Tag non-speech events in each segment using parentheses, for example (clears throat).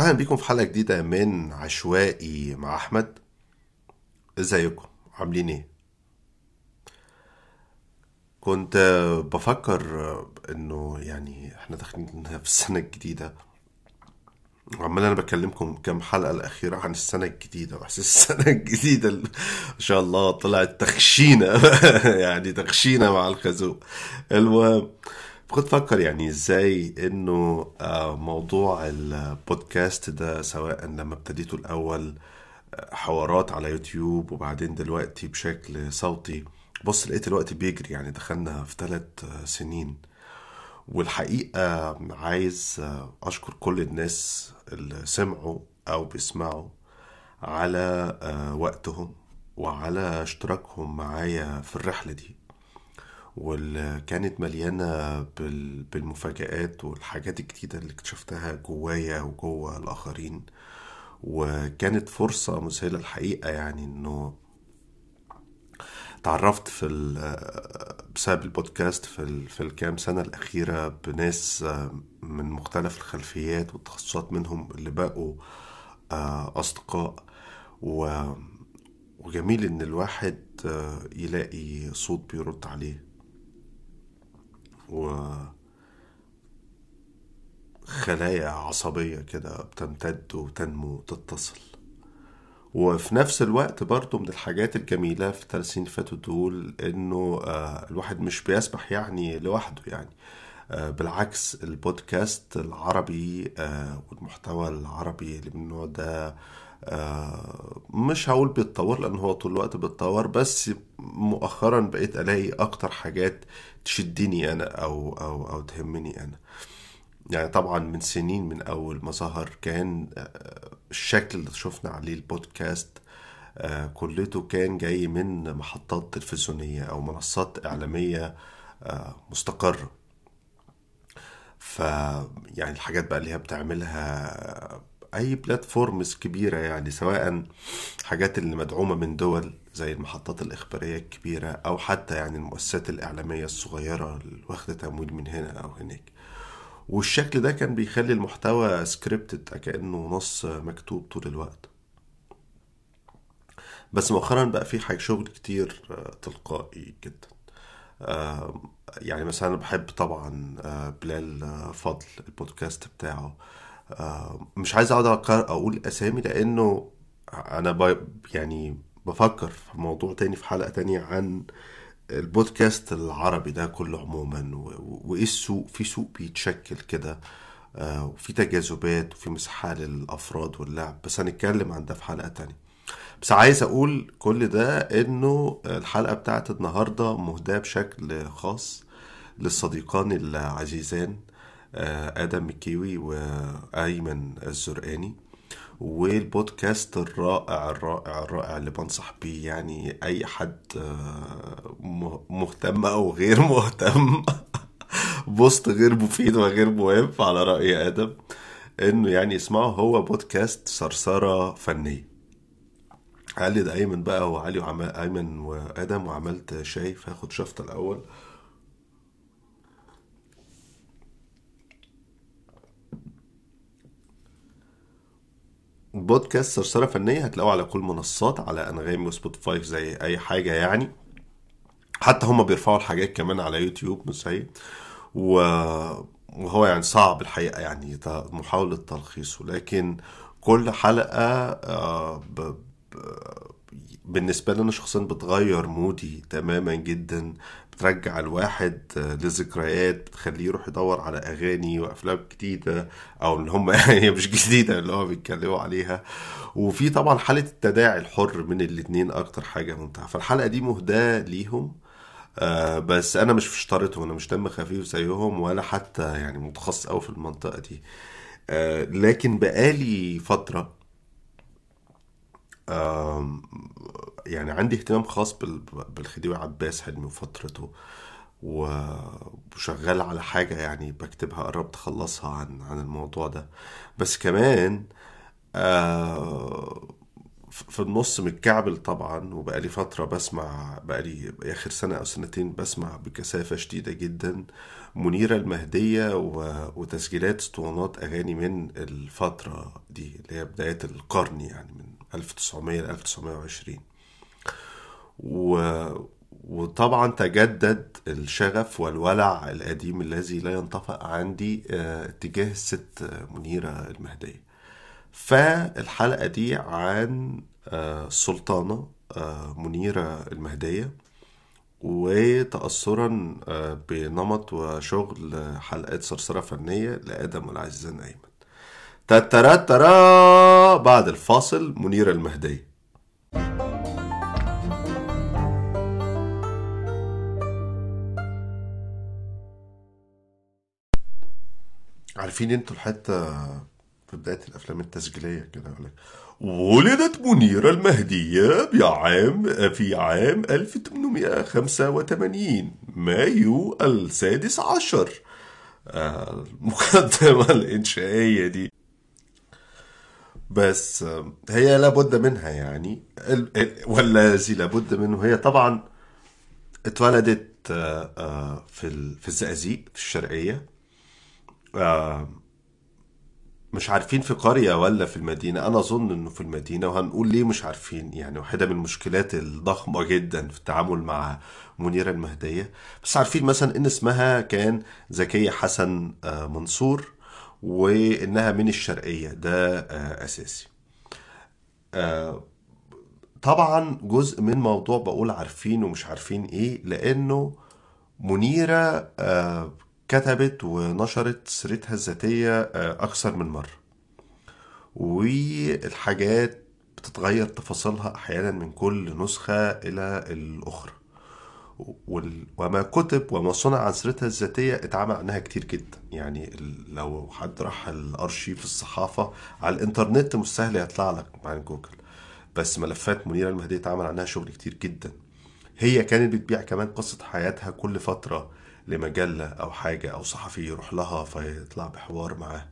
أهلا بيكم في حلقة جديدة من عشوائي مع أحمد. إزيكم؟ عاملين إيه؟ كنت بفكر إنه يعني إحنا داخلين في السنة الجديدة. وعمال أنا بكلمكم كام حلقة الأخيرة عن السنة الجديدة واحساس السنة الجديدة ال- ما شاء الله طلعت تخشينه (laughs) يعني تخشينه مع الخازوق. المهم كنت بفكر يعني إزاي إنه آه، موضوع البودكاست ده سواء لما ابتديته الأول آه، حوارات على يوتيوب وبعدين دلوقتي بشكل صوتي. بص لقيت الوقت بيجري يعني دخلنا في ثلاث سنين. والحقيقة عايز أشكر كل الناس اللي سمعوا أو بيسمعوا على آه، وقتهم وعلى اشتراكهم معايا في الرحلة دي. واللي كانت مليانة بال- بالمفاجآت والحاجات الجديدة اللي اكتشفتها جوايا وجوا الآخرين. وكانت فرصة مذهلة الحقيقة يعني إنه تعرفت في بسبب البودكاست في في الكام سنة الأخيرة بناس من مختلف الخلفيات والتخصصات منهم اللي بقوا آه، أصدقاء. و وجميل إن الواحد آه، يلاقي صوت بيرد عليه. وخلايا عصبية كده بتمتد وتنمو وتتصل. وفي نفس الوقت برضو من الحاجات الجميلة في الثلاث سنين اللي فاتوا دول إنه آه، الواحد مش بيسبح يعني لوحده يعني. آه، بالعكس البودكاست العربي آه، والمحتوى العربي اللي من النوع ده مش هقول بيتطور لأن هو طول الوقت بيتطور بس مؤخرا بقيت ألاقي أكتر حاجات تشدني أنا أو أو أو تهمني أنا. يعني طبعا من سنين من أول ما ظهر كان آه، الشكل اللي شفنا عليه البودكاست آه، كلته كان جاي من محطات تلفزيونية أو منصات إعلامية آه، مستقرة. ف يعني الحاجات بقى اللي هي بتعملها أي platforms كبيرة يعني سواء حاجات اللي مدعومة من دول زي المحطات الإخبارية الكبيرة أو حتى يعني المؤسسات الإعلامية الصغيرة اللي واخدة تمويل من هنا أو هناك. والشكل ده كان بيخلي المحتوى scripted كأنه نص مكتوب طول الوقت. بس مؤخرا بقى في حاجة شغل كتير آه، تلقائي جدا. يعني مثلا بحب طبعا آه، بلال آه، فضل البودكاست بتاعه. مش عايز اقعد أقول اسامي لأنه أنا. يعني بفكر في موضوع تاني في حلقة تانية عن البودكاست العربي ده كله عموما وإيه السوق في سوق بيتشكل كده آه، وفي تجاذبات وفي مساحة للأفراد واللعب بس هنتكلم عن ده في حلقة تانية بس عايز أقول كل ده إنه الحلقة بتاعت النهاردة مهداة بشكل خاص للصديقان العزيزان آه، آدم مكيوي وأيمن الزرقاني. والبودكاست الرائع الرائع الرائع اللي بنصح بيه يعني أي حد آه، مهتم أو غير مهتم (laughs) بوست غير مفيد وغير مهم على رأي آدم إنه يعني اسمعه هو بودكاست صرصرة فنية. قال لي ده أيمن بقى وعلي وعم... أيمن وآدم وعملت شاي فاخد شفطة الأول. بودكاست صرصرة فنية هتلاقوه على كل منصات على أنغامي و Spotify زي أي حاجة يعني حتى هم بيرفعوا الحاجات كمان على يوتيوب مش زي. وهو يعني صعب الحقيقة يعني محاولة تلخيصه لكن كل حلقة آه،. بالنسبة لي أنا شخصيا بتغير mood ي تماما جدا بترجع الواحد لذكريات بتخليه يروح يدور على أغاني وأفلام جديدة أو اللي هم (laughs) هي مش جديدة اللي هو بيتكلموا عليها. وفي طبعا حالة التداعي الحر من الاتنين أكتر حاجة ممتعة. فالحلقة دي مهداة ليهم آه بس أنا مش في شطارتهم أنا مش دم خفيف زيهم ولا حتى يعني متخصص قوي في المنطقة دي. آه لكن بقالي فترة آم، يعني عندي اهتمام خاص بال- بالخديوي عباس حلمي وفترته وشغال على حاجة يعني بكتبها قربت أخلصها عن عن الموضوع ده. بس كمان آه، في النص متكعبل طبعا وبقالي فترة بسمع بقالي آخر سنة أو سنتين بسمع بكثافة شديدة جدا منيرة المهدية وتسجيلات اسطوانات أغاني من الفترة دي اللي هي بداية القرن يعني من 1900 ل 1920 و... وطبعا تجدد الشغف والولع القديم الذي لا ينطفئ عندي آه، تجاه الست منيرة المهدية. فالحلقة دي عن آه، السلطانة آه، منيرة المهدية وتأثرا آه، بنمط وشغل حلقات صرصرة فنية لآدم والعزيزان أيمن تترا ترا بعد الفاصل منيرة المهدية عارفين أنتوا الحتة في بداية الأفلام التسجيلية كده يقول لك ولدت منيرة المهدية بعام في عام 1885 مايو السادس عشر. آه، المقدمة الإنشائية دي. بس هي لابد منها يعني. ال- ال- والذي لابد منه هي طبعا اتولدت آه، آه، في في الزقازيق في الشرقية. آه، مش عارفين في قرية ولا في المدينة. أنا أظن إنه في المدينة وهنقول ليه مش عارفين. يعني واحدة من المشكلات الضخمة جدا في التعامل مع منيرة المهدية. بس عارفين مثلا إن اسمها كان زكية حسن منصور. وإنها من الشرقية. ده آه، أساسي. طبعا جزء من موضوع بقول عارفين ومش عارفين إيه لأنه منيرة آه، كتبت ونشرت سيرتها الذاتية آه، أكثر من مرة. والحاجات بتتغير تفاصيلها أحيانا من كل نسخة إلى الأخرى. وال- وما كتب وما صنع عن سيرتها الذاتية اتعمل عنها كتير جدا. يعني لو حد راح الأرشيف الصحافة على الإنترنت مش سهل يطلع لك مع جوجل. بس ملفات منيرة المهدية اتعمل عنها شغل كتير جدا. هي كانت بتبيع كمان قصة حياتها كل فترة لمجلة أو حاجة أو صحفي يروح لها فيطلع بحوار معاه.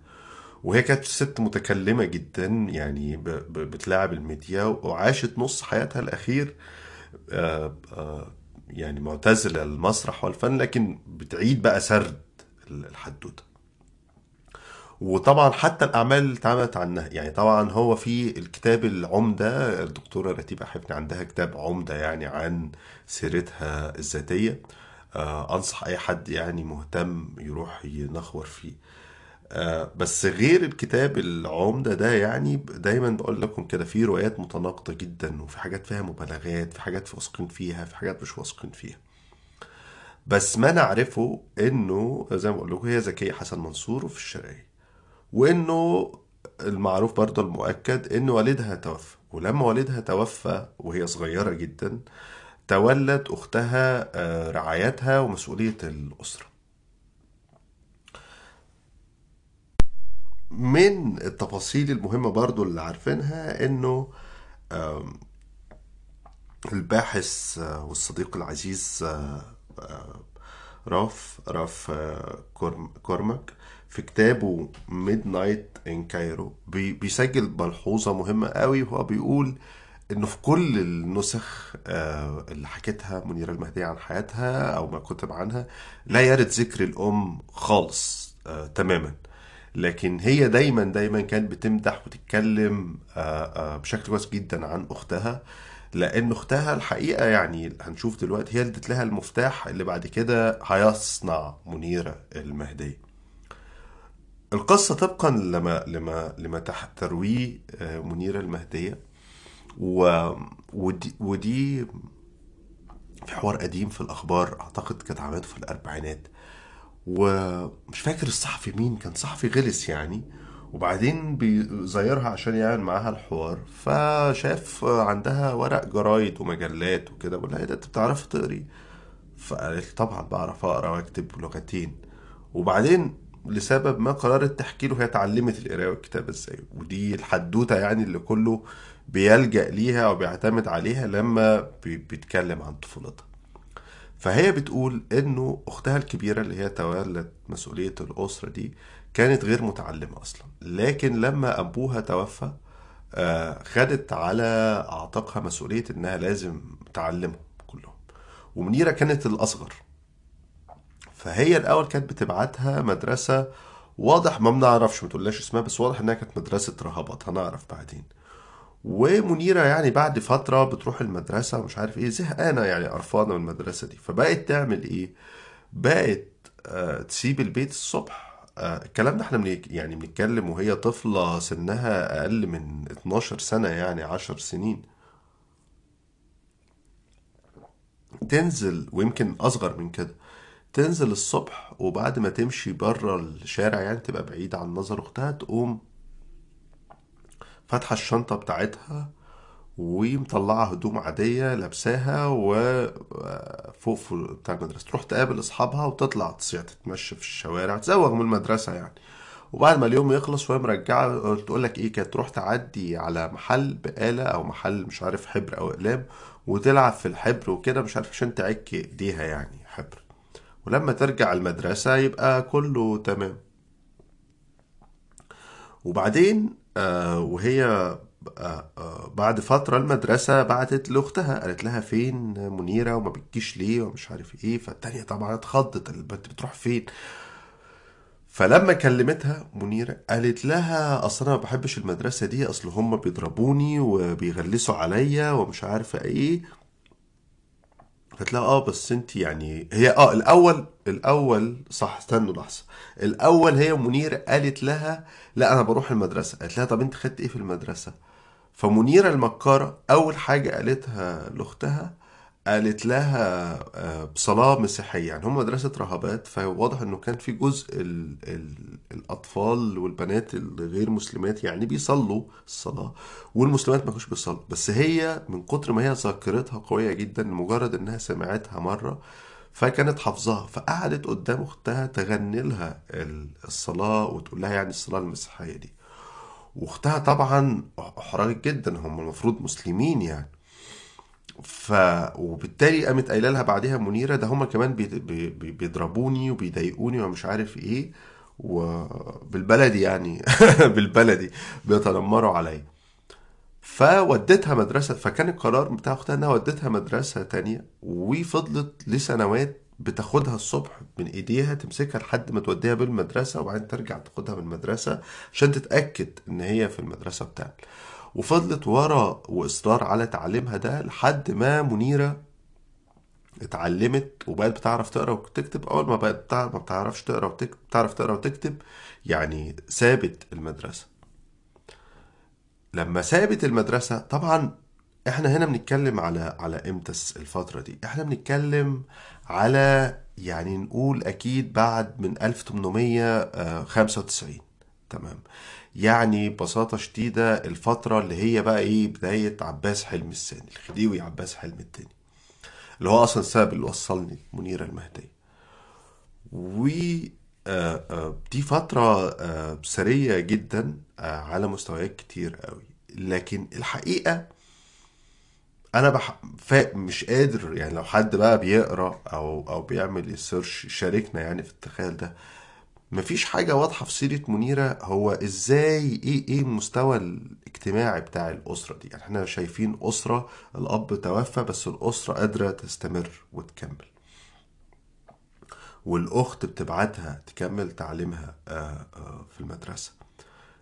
وهي كانت ست متكلمة جدا يعني بتلاعب الميديا وعاشت نص حياتها الأخير آه، آه، يعني معتزلة المسرح والفن لكن بتعيد بقى سرد الحدوتة. وطبعا حتى الأعمال اللي اتعملت عنها. يعني طبعا هو في الكتاب العمدة الدكتورة رتيبة حفني عندها كتاب عمدة يعني عن سيرتها الذاتية. آه، أنصح أي حد يعني مهتم يروح ينخور فيه. آه، بس غير الكتاب العمدة ده يعني دايما بقول لكم كده في روايات متناقضة جدا وفي حاجات فيها مبالغات في حاجات واثقين فيها في حاجات مش واثقين فيها. بس ما نعرفه إنه زي ما بقول لكم هي زكية حسن منصور وفي الشرقية وإنه المعروف برضه المؤكد إن والدها توفى. ولما والدها توفى وهي صغيرة جدا تولت أختها آه، رعايتها ومسؤولية الأسرة. من التفاصيل المهمة برضو اللي عارفينها إنه الباحث آه، والصديق العزيز آه، آه، راف راف كورم- كورماك في كتابه Midnight in Cairo بي- بيسجل ملحوظة مهمة قوي وهو بيقول إنه في كل النسخ اللي حكتها منيرة المهدية عن حياتها أو ما كتب عنها لا يرد ذكر الأم خالص تماما. لكن هي دايما دايما كانت بتمدح وتتكلم آه، آه، بشكل كويس جدا عن أختها. لأن أختها الحقيقة يعني هنشوف دلوقتي هي اللي ادت لها المفتاح اللي بعد كده هيصنع منيرة المهدية. القصة طبقا لما لما لما ترويه آه، منيرة المهدية. و ودي, ودي في حوار قديم في الأخبار أعتقد كانت عملته في الأربعينات. ومش فاكر الصحفي مين كان صحفي غلس يعني وبعدين بيزيرها عشان يعمل معاها الحوار فشاف عندها ورق جرايد ومجلات وكده بقول لها إيه ده أنت بتعرفي تقري؟ فقالت طبعا بعرف أقرأ وأكتب لغتين وبعدين لسبب ما قررت تحكي له هي اتعلمت القراءة والكتابة إزاي؟ ودي الحدوتة يعني اللي كله بيلجأ ليها أو بيعتمد عليها لما بي- بيتكلم عن طفولتها. فهي بتقول إنه أختها الكبيرة اللي هي تولت مسؤولية الأسرة دي كانت غير متعلمة أصلا. لكن لما أبوها توفى آه، خدت على عاتقها مسؤولية إنها لازم تعلمهم كلهم. ومنيرة كانت الأصغر. فهي الأول كانت بتبعتها مدرسة واضح ما بنعرفش ما اسمها بس واضح إنها كانت مدرسة رهبات هنعرف بعدين. ومنيرة يعني بعد فترة بتروح المدرسة ومش عارف إيه زهقانة يعني قرفانة من المدرسة دي. فبقت تعمل إيه؟ بقت آه تسيب البيت الصبح. آه الكلام ده إحنا بنك يعني بنتكلم وهي طفلة سنها أقل من 12 سنة يعني 10 سنين. تنزل ويمكن أصغر من كده تنزل الصبح وبعد ما تمشي بره الشارع يعني تبقى بعيد عن نظر أختها تقوم فاتحة الشنطة بتاعتها ومطلعة هدوم عادية لابساها وفوق بتاع المدرسة. تروح تقابل أصحابها وتطلع تصيح تتمشى في الشوارع تزوغ من المدرسة يعني. وبعد ما اليوم يخلص وهي مرجعة تقول لك إيه كانت تروح تعدي على محل بقالة أو محل مش عارف حبر أو أقلام وتلعب في الحبر وكده مش عارف عشان تعك إيديها يعني حبر. ولما ترجع المدرسة يبقى كله تمام. وبعدين وهي آه آه بعد فترة المدرسة بعتت لأختها قالت لها فين منيرة وما بتجيش ليه ومش عارف إيه فالتانية طبعا اتخضت البنت بتروح فين؟ فلما كلمتها منيرة قالت لها أصل أنا ما بحبش المدرسة دي أصل هم بيضربوني وبيغلسوا عليا ومش عارفة إيه لها آه بس أنت يعني هي آه الأول الأول صح استنوا لحظة. الأول هي منيرة قالت لها لا أنا بروح المدرسة. قالت لها طب أنت خدت إيه في المدرسة؟ فمنيرة المكارة أول حاجة قالتها لأختها قالت لها آه، بصلاة مسيحية. يعني هم مدرسة رهبات فواضح إنه كان في جزء ال ال الأطفال والبنات الغير مسلمات يعني بيصلوا الصلاة والمسلمات ما كانوش بيصلوا. بس هي من كتر ما هي ذاكرتها قوية جدا مجرد إنها سمعتها مرة فكانت حافظاها. فقعدت قدام أختها تغني لها ال- الصلاة وتقول لها يعني الصلاة المسيحية دي. وأختها طبعا أحرجت جدا. هم المفروض مسلمين يعني. ف وبالتالي قامت قايلة لها بعدها منيرة ده هما كمان بي... بي... بي- بيضربوني وبيضايقوني ومش عارف إيه وبالبلدي يعني (laughs) بالبلدي بيتنمروا عليا. فودتها مدرسة فكان القرار بتاع أختها إنها ودتها مدرسة تانية وفضلت لسنوات بتاخدها الصبح من إيديها تمسكها لحد ما توديها بالمدرسة وبعدين ترجع تاخدها من المدرسة عشان تتأكد إن هي في المدرسة بتاعتها. وفضلت ورا وإصرار على تعليمها ده لحد ما منيرة اتعلمت وبقت بتعرف تقرأ وتكتب. أول ما بقت بتع- ما بتعرفش تقرأ وتكتب بتعرف تقرأ وتكتب يعني سابت المدرسة. لما سابت المدرسة طبعا إحنا هنا بنتكلم على على إمتى الفترة دي. إحنا بنتكلم على يعني نقول أكيد بعد من 1895 تمام. يعني ببساطة شديدة الفترة اللي هي بقى إيه بداية عباس حلمي الثاني الخديوي عباس حلمي الثاني اللي هو أصلا السبب اللي وصلني منيرة المهدية. و آه، آه، دي فترة آه، ثرية جدا آه، على مستويات كتير قوي. لكن الحقيقة أنا بح... فا... مش قادر يعني لو حد بقى بيقرأ أو أو بيعمل السيرش يشاركنا يعني في التخيل ده مفيش حاجة واضحة في سيرة منيرة هو إزاي إيه إيه المستوى الاجتماعي بتاع الأسرة دي. يعني إحنا شايفين أسرة الأب توفى بس الأسرة قادرة تستمر وتكمل. والأخت بتبعتها تكمل تعليمها آه، آه، في المدرسة.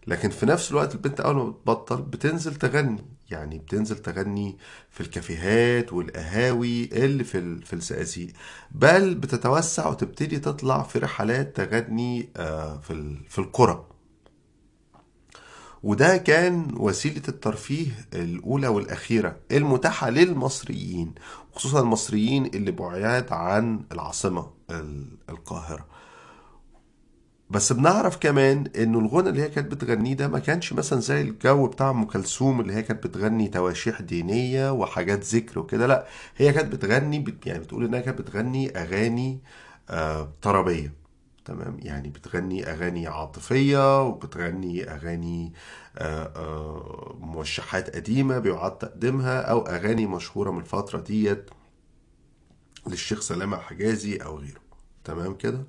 لكن في نفس الوقت البنت أول ما بتبطل بتنزل تغني. يعني بتنزل تغني في الكافيهات والقهاوي اللي في في الزقازيق بل بتتوسع وتبتدي تطلع في رحلات تغني آه، في في القرى. وده كان وسيلة الترفيه الأولى والأخيرة المتاحة للمصريين خصوصا المصريين اللي بعاد عن العاصمة ال- القاهرة. بس بنعرف كمان إنه الغنى اللي هي كانت بتغنيه ده ما كانش مثلا زي الجو بتاع أم كلثوم اللي هي كانت بتغني تواشيح دينية وحاجات ذكر وكده. لا هي كانت بتغني بت يعني بتقول إنها كانت بتغني أغاني آه طربية. تمام؟ يعني بتغني أغاني عاطفية وبتغني أغاني آه آه موشحات قديمة بيعاد تقديمها أو أغاني مشهورة من الفترة ديت للشيخ سلامة حجازي أو غيره. تمام كده؟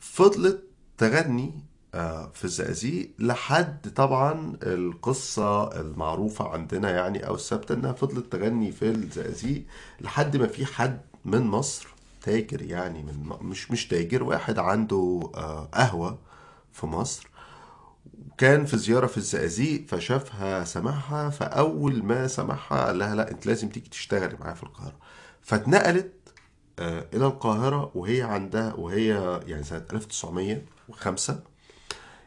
فضلت تغني آه، في الزقازيق لحد طبعا القصة المعروفة عندنا يعني أو الثابتة إنها فضلت تغني في الزقازيق لحد ما في حد من مصر تاجر يعني من مش مش تاجر واحد عنده آه، قهوة في مصر. كان في زيارة في الزقازيق فشافها سمعها فأول ما سمعها قال لها لا أنت لازم تيجي تشتغلي معايا في القاهرة. فاتنقلت إلى القاهرة وهي عندها وهي يعني سنة 1905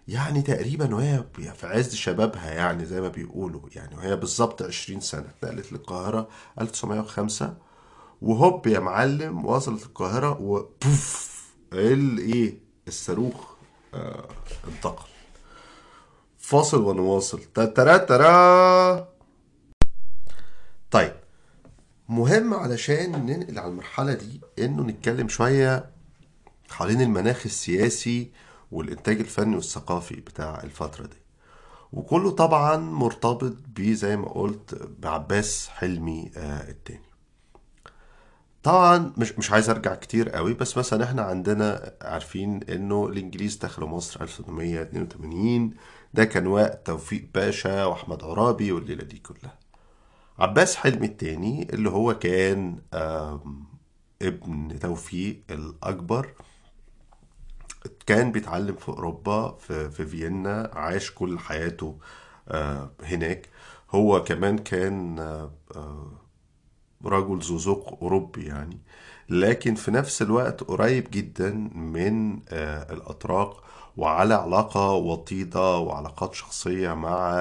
يعني تقريبا وهي في عز شبابها يعني زي ما بيقولوا يعني وهي بالظبط 20 سنة اتنقلت للقاهرة 1905 وهوب يا معلم وصلت القاهرة وبوف الايه الصاروخ آه انتقل. فاصل ونواصل. تترا ترا. طيب مهم علشان ننقل على المرحلة دي إنه نتكلم شوية حوالين المناخ السياسي والإنتاج الفني والثقافي بتاع الفترة دي. وكله طبعا مرتبط بيه زي ما قلت بعباس حلمي آه التاني. طبعا مش مش عايز أرجع كتير قوي بس مثلا إحنا عندنا عارفين إنه الإنجليز دخلوا مصر 1882 ده كان وقت توفيق باشا وأحمد عرابي والليلة دي كلها. عباس حلمي التاني اللي هو كان ابن توفيق الأكبر. كان بيتعلم في أوروبا في, في فيينا عاش كل حياته هناك. هو كمان كان رجل ذو ذوق أوروبي يعني. لكن في نفس الوقت قريب جدا من الأتراك وعلى علاقة وطيدة وعلاقات شخصية مع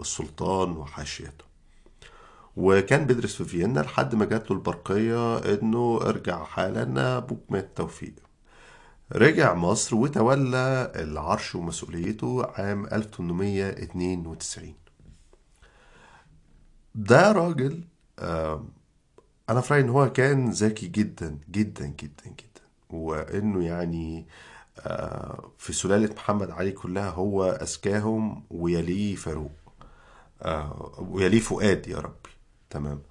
السلطان وحاشيته وكان بيدرس في فيينا لحد ما جات له البرقية إنه ارجع حالا أبوك مات توفيق. رجع مصر وتولى العرش ومسؤوليته عام 1892 ده راجل أنا في رأيي إن هو كان ذكي جدا جدا جدا جدا. وإنه يعني في سلالة محمد علي كلها هو أذكاهم ويليه فاروق. ويليه فؤاد يا ربي تمام.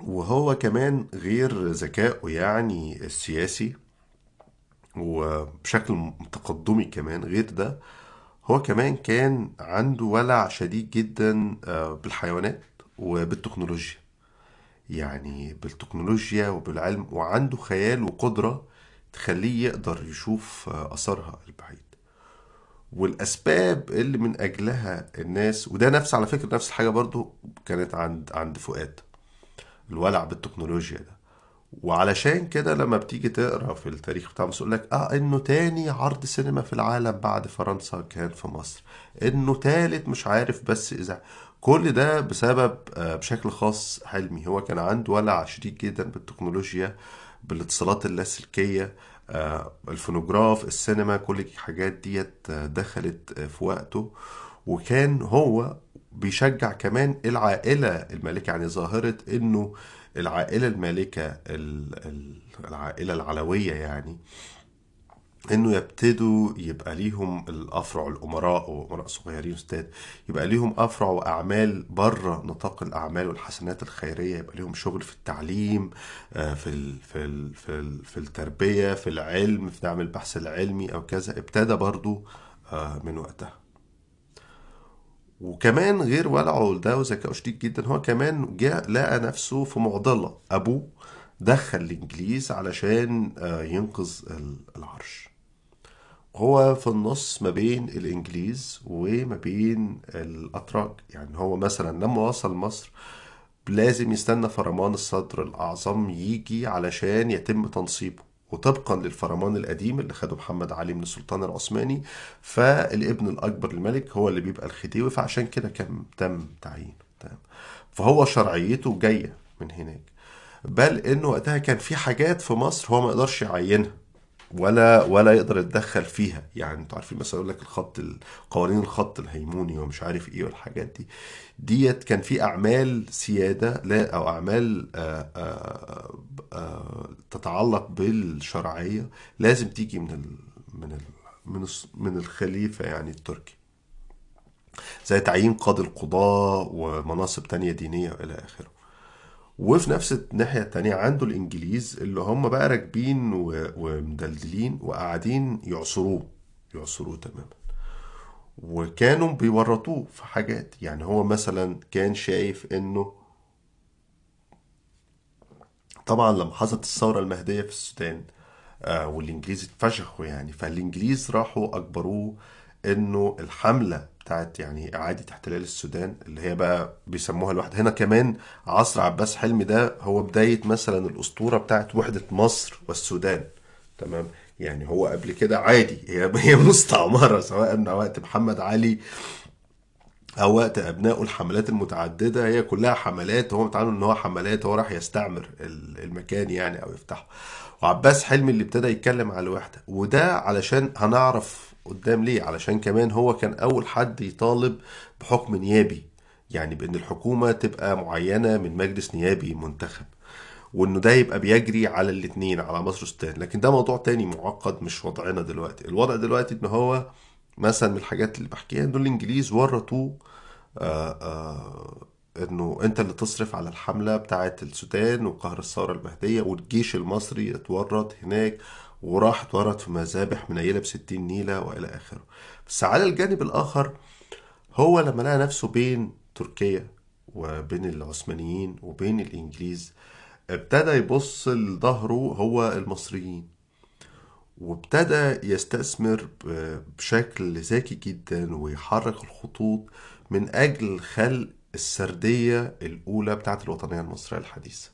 وهو كمان غير ذكائه يعني السياسي وبشكل تقدمي كمان غير ده هو كمان كان عنده ولع شديد جدا بالحيوانات وبالتكنولوجيا. يعني بالتكنولوجيا وبالعلم وعنده خيال وقدرة تخليه يقدر يشوف أثرها البعيد والأسباب اللي من أجلها الناس وده نفس على فكرة نفس الحاجة برضو كانت عند عند فؤاد الولع بالتكنولوجيا ده. وعلشان كده لما بتيجي تقرأ في التاريخ بتاع مصر لك آه إنه تاني عرض سينما في العالم بعد فرنسا كان في مصر. إنه تالت مش عارف بس إذا كل ده بسبب بشكل خاص حلمي. هو كان عنده ولع شديد جدا بالتكنولوجيا بالاتصالات اللاسلكية الفونوجراف السينما كل الحاجات ديت دخلت في وقته. وكان هو بيشجع كمان العائلة المالكة يعني ظاهرة إنه العائلة المالكة العائلة العلوية يعني. إنه يبتدوا يبقى ليهم الأفرع الأمراء وأمراء صغيرين أستاذ يبقى ليهم أفرع وأعمال بره نطاق الأعمال والحسنات الخيرية يبقى ليهم شغل في التعليم في ال في ال في, ال في التربية في العلم في دعم البحث العلمي أو كذا ابتدى برضو من وقتها. وكمان غير ولعه ده وذكائه شديد جدا هو كمان جاء لقى نفسه في معضلة. أبوه دخل الإنجليز علشان ينقذ العرش. هو في النص ما بين الإنجليز وما بين الأتراك. يعني هو مثلا لما وصل مصر لازم يستنى فرمان الصدر الأعظم يجي علشان يتم تنصيبه وطبقا للفرمان القديم اللي خده محمد علي من السلطان العثماني. فالابن الأكبر للملك هو اللي بيبقى الخديوي فعشان كده كان تم تعيينه. فهو شرعيته جاية من هناك. بل انه وقتها كان في حاجات في مصر هو ما يقدرش يعينها. ولا ولا يقدر يتدخل فيها. يعني أنتوا عارفين مثلا يقول لك الخط قوانين الخط الهيموني ومش عارف إيه والحاجات دي. ديت كان في أعمال سيادة لا أو أعمال آآ آآ آآ تتعلق بالشرعية لازم تيجي من ال من ال من من الخليفة يعني التركي. زي تعيين قاضي القضاء ومناصب تانية دينية إلى آخره. وفي نفس الناحية التانية عنده الإنجليز اللي هم بقى راكبين ومدلدلين وقاعدين يعصروه يعصروه تماما. وكانوا بيورطوه في حاجات يعني هو مثلا كان شايف إنه طبعا لما حصلت الثورة المهدية في السودان آه والإنجليز اتفشخوا يعني فالإنجليز راحوا أجبروه إنه الحملة بتاعت يعني إعادة احتلال السودان اللي هي بقى بيسموها الوحدة هنا كمان عصر عباس حلمي ده هو بداية مثلا الأسطورة بتاعت وحدة مصر والسودان. تمام؟ يعني هو قبل كده عادي هي (laughs) هي مستعمرة سواء وقت محمد علي أو وقت أبنائه الحملات المتعددة هي كلها حملات. هو متعامل إن هو حملات هو راح يستعمر ال- المكان يعني أو يفتحه وعباس حلمي اللي ابتدى يتكلم على الوحدة وده علشان هنعرف قدام ليه؟ علشان كمان هو كان أول حد يطالب بحكم نيابي يعني بإن الحكومة تبقى معينة من مجلس نيابي منتخب وإنه ده يبقى بيجري على الاتنين على مصر والسودان لكن ده موضوع تاني معقد مش وضعنا دلوقتي. الوضع دلوقتي إن هو مثلا من الحاجات اللي بحكيها دول الإنجليز ورطوه آه آه إنه أنت اللي تصرف على الحملة بتاعة السودان وقهر الثورة المهدية والجيش المصري اتورط هناك. وراح اتورط في مذابح منيلة بستين نيلة وإلى آخره. بس على الجانب الآخر هو لما لقى نفسه بين تركيا وبين العثمانيين وبين الإنجليز ابتدى يبص لظهره هو المصريين وابتدى يستثمر بشكل ذكي جدا ويحرك الخطوط من أجل خلق السردية الأولى بتاعت الوطنية المصرية الحديثة.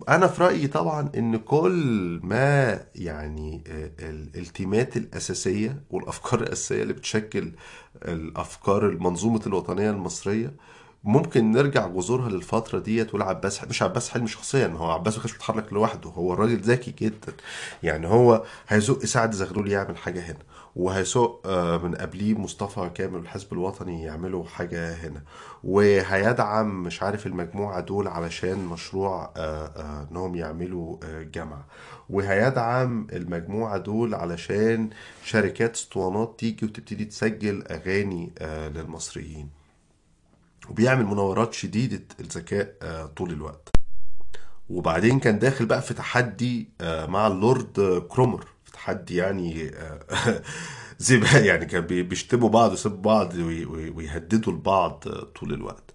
وأنا في رأيي طبعا إن كل ما يعني آه، الالتيمات الأساسية والأفكار (laughs) الأساسية اللي بتشكل الأفكار المنظومة الوطنية المصرية ممكن نرجع جذورها للفترة ديت ولا عباس مش عباس حلمي شخصيا ما هو عباس ما كانش بيتحرك لوحده هو الراجل ذكي جدا. يعني هو هيزق سعد زغلول يعمل حاجة هنا. وهيسوق آه، من قبليه مصطفى كامل والحزب الوطني يعملوا حاجة هنا. وهيدعم مش عارف المجموعة دول علشان مشروع آه، آه، انهم يعملوا جامعة. وهيدعم المجموعة دول علشان شركات اسطوانات تيجي وتبتدي تسجل أغاني للمصريين. وبيعمل مناورات شديدة الذكاء طول الوقت. وبعدين كان داخل بقى في تحدي مع اللورد كرومر. تحدي يعني آه، (laughs) زي يعني كان بي- بيشتموا بعض ويسبوا بعض وي- وي- ويهددوا البعض طول الوقت.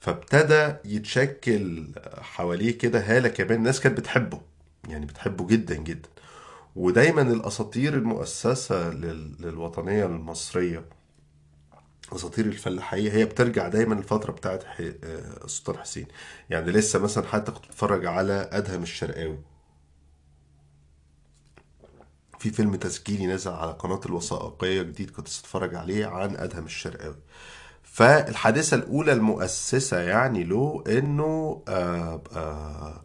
فابتدى يتشكل حواليه كده هالة كمان الناس كانت بتحبه يعني بتحبه جدا جدا. ودايما الأساطير المؤسسة لل- للوطنية المصرية أساطير الفلاحية هي بترجع دايما الفترة بتاعت آه، السلطان حسين. يعني لسه مثلا حتى كنت بتفرج على أدهم الشرقاوي. في فيلم تسجيلي نزل على قناة الوثائقية جديد كنت بتتفرج عليه عن أدهم الشرقاوي. فالحادثة الأولى المؤسسة يعني له إنه آه آه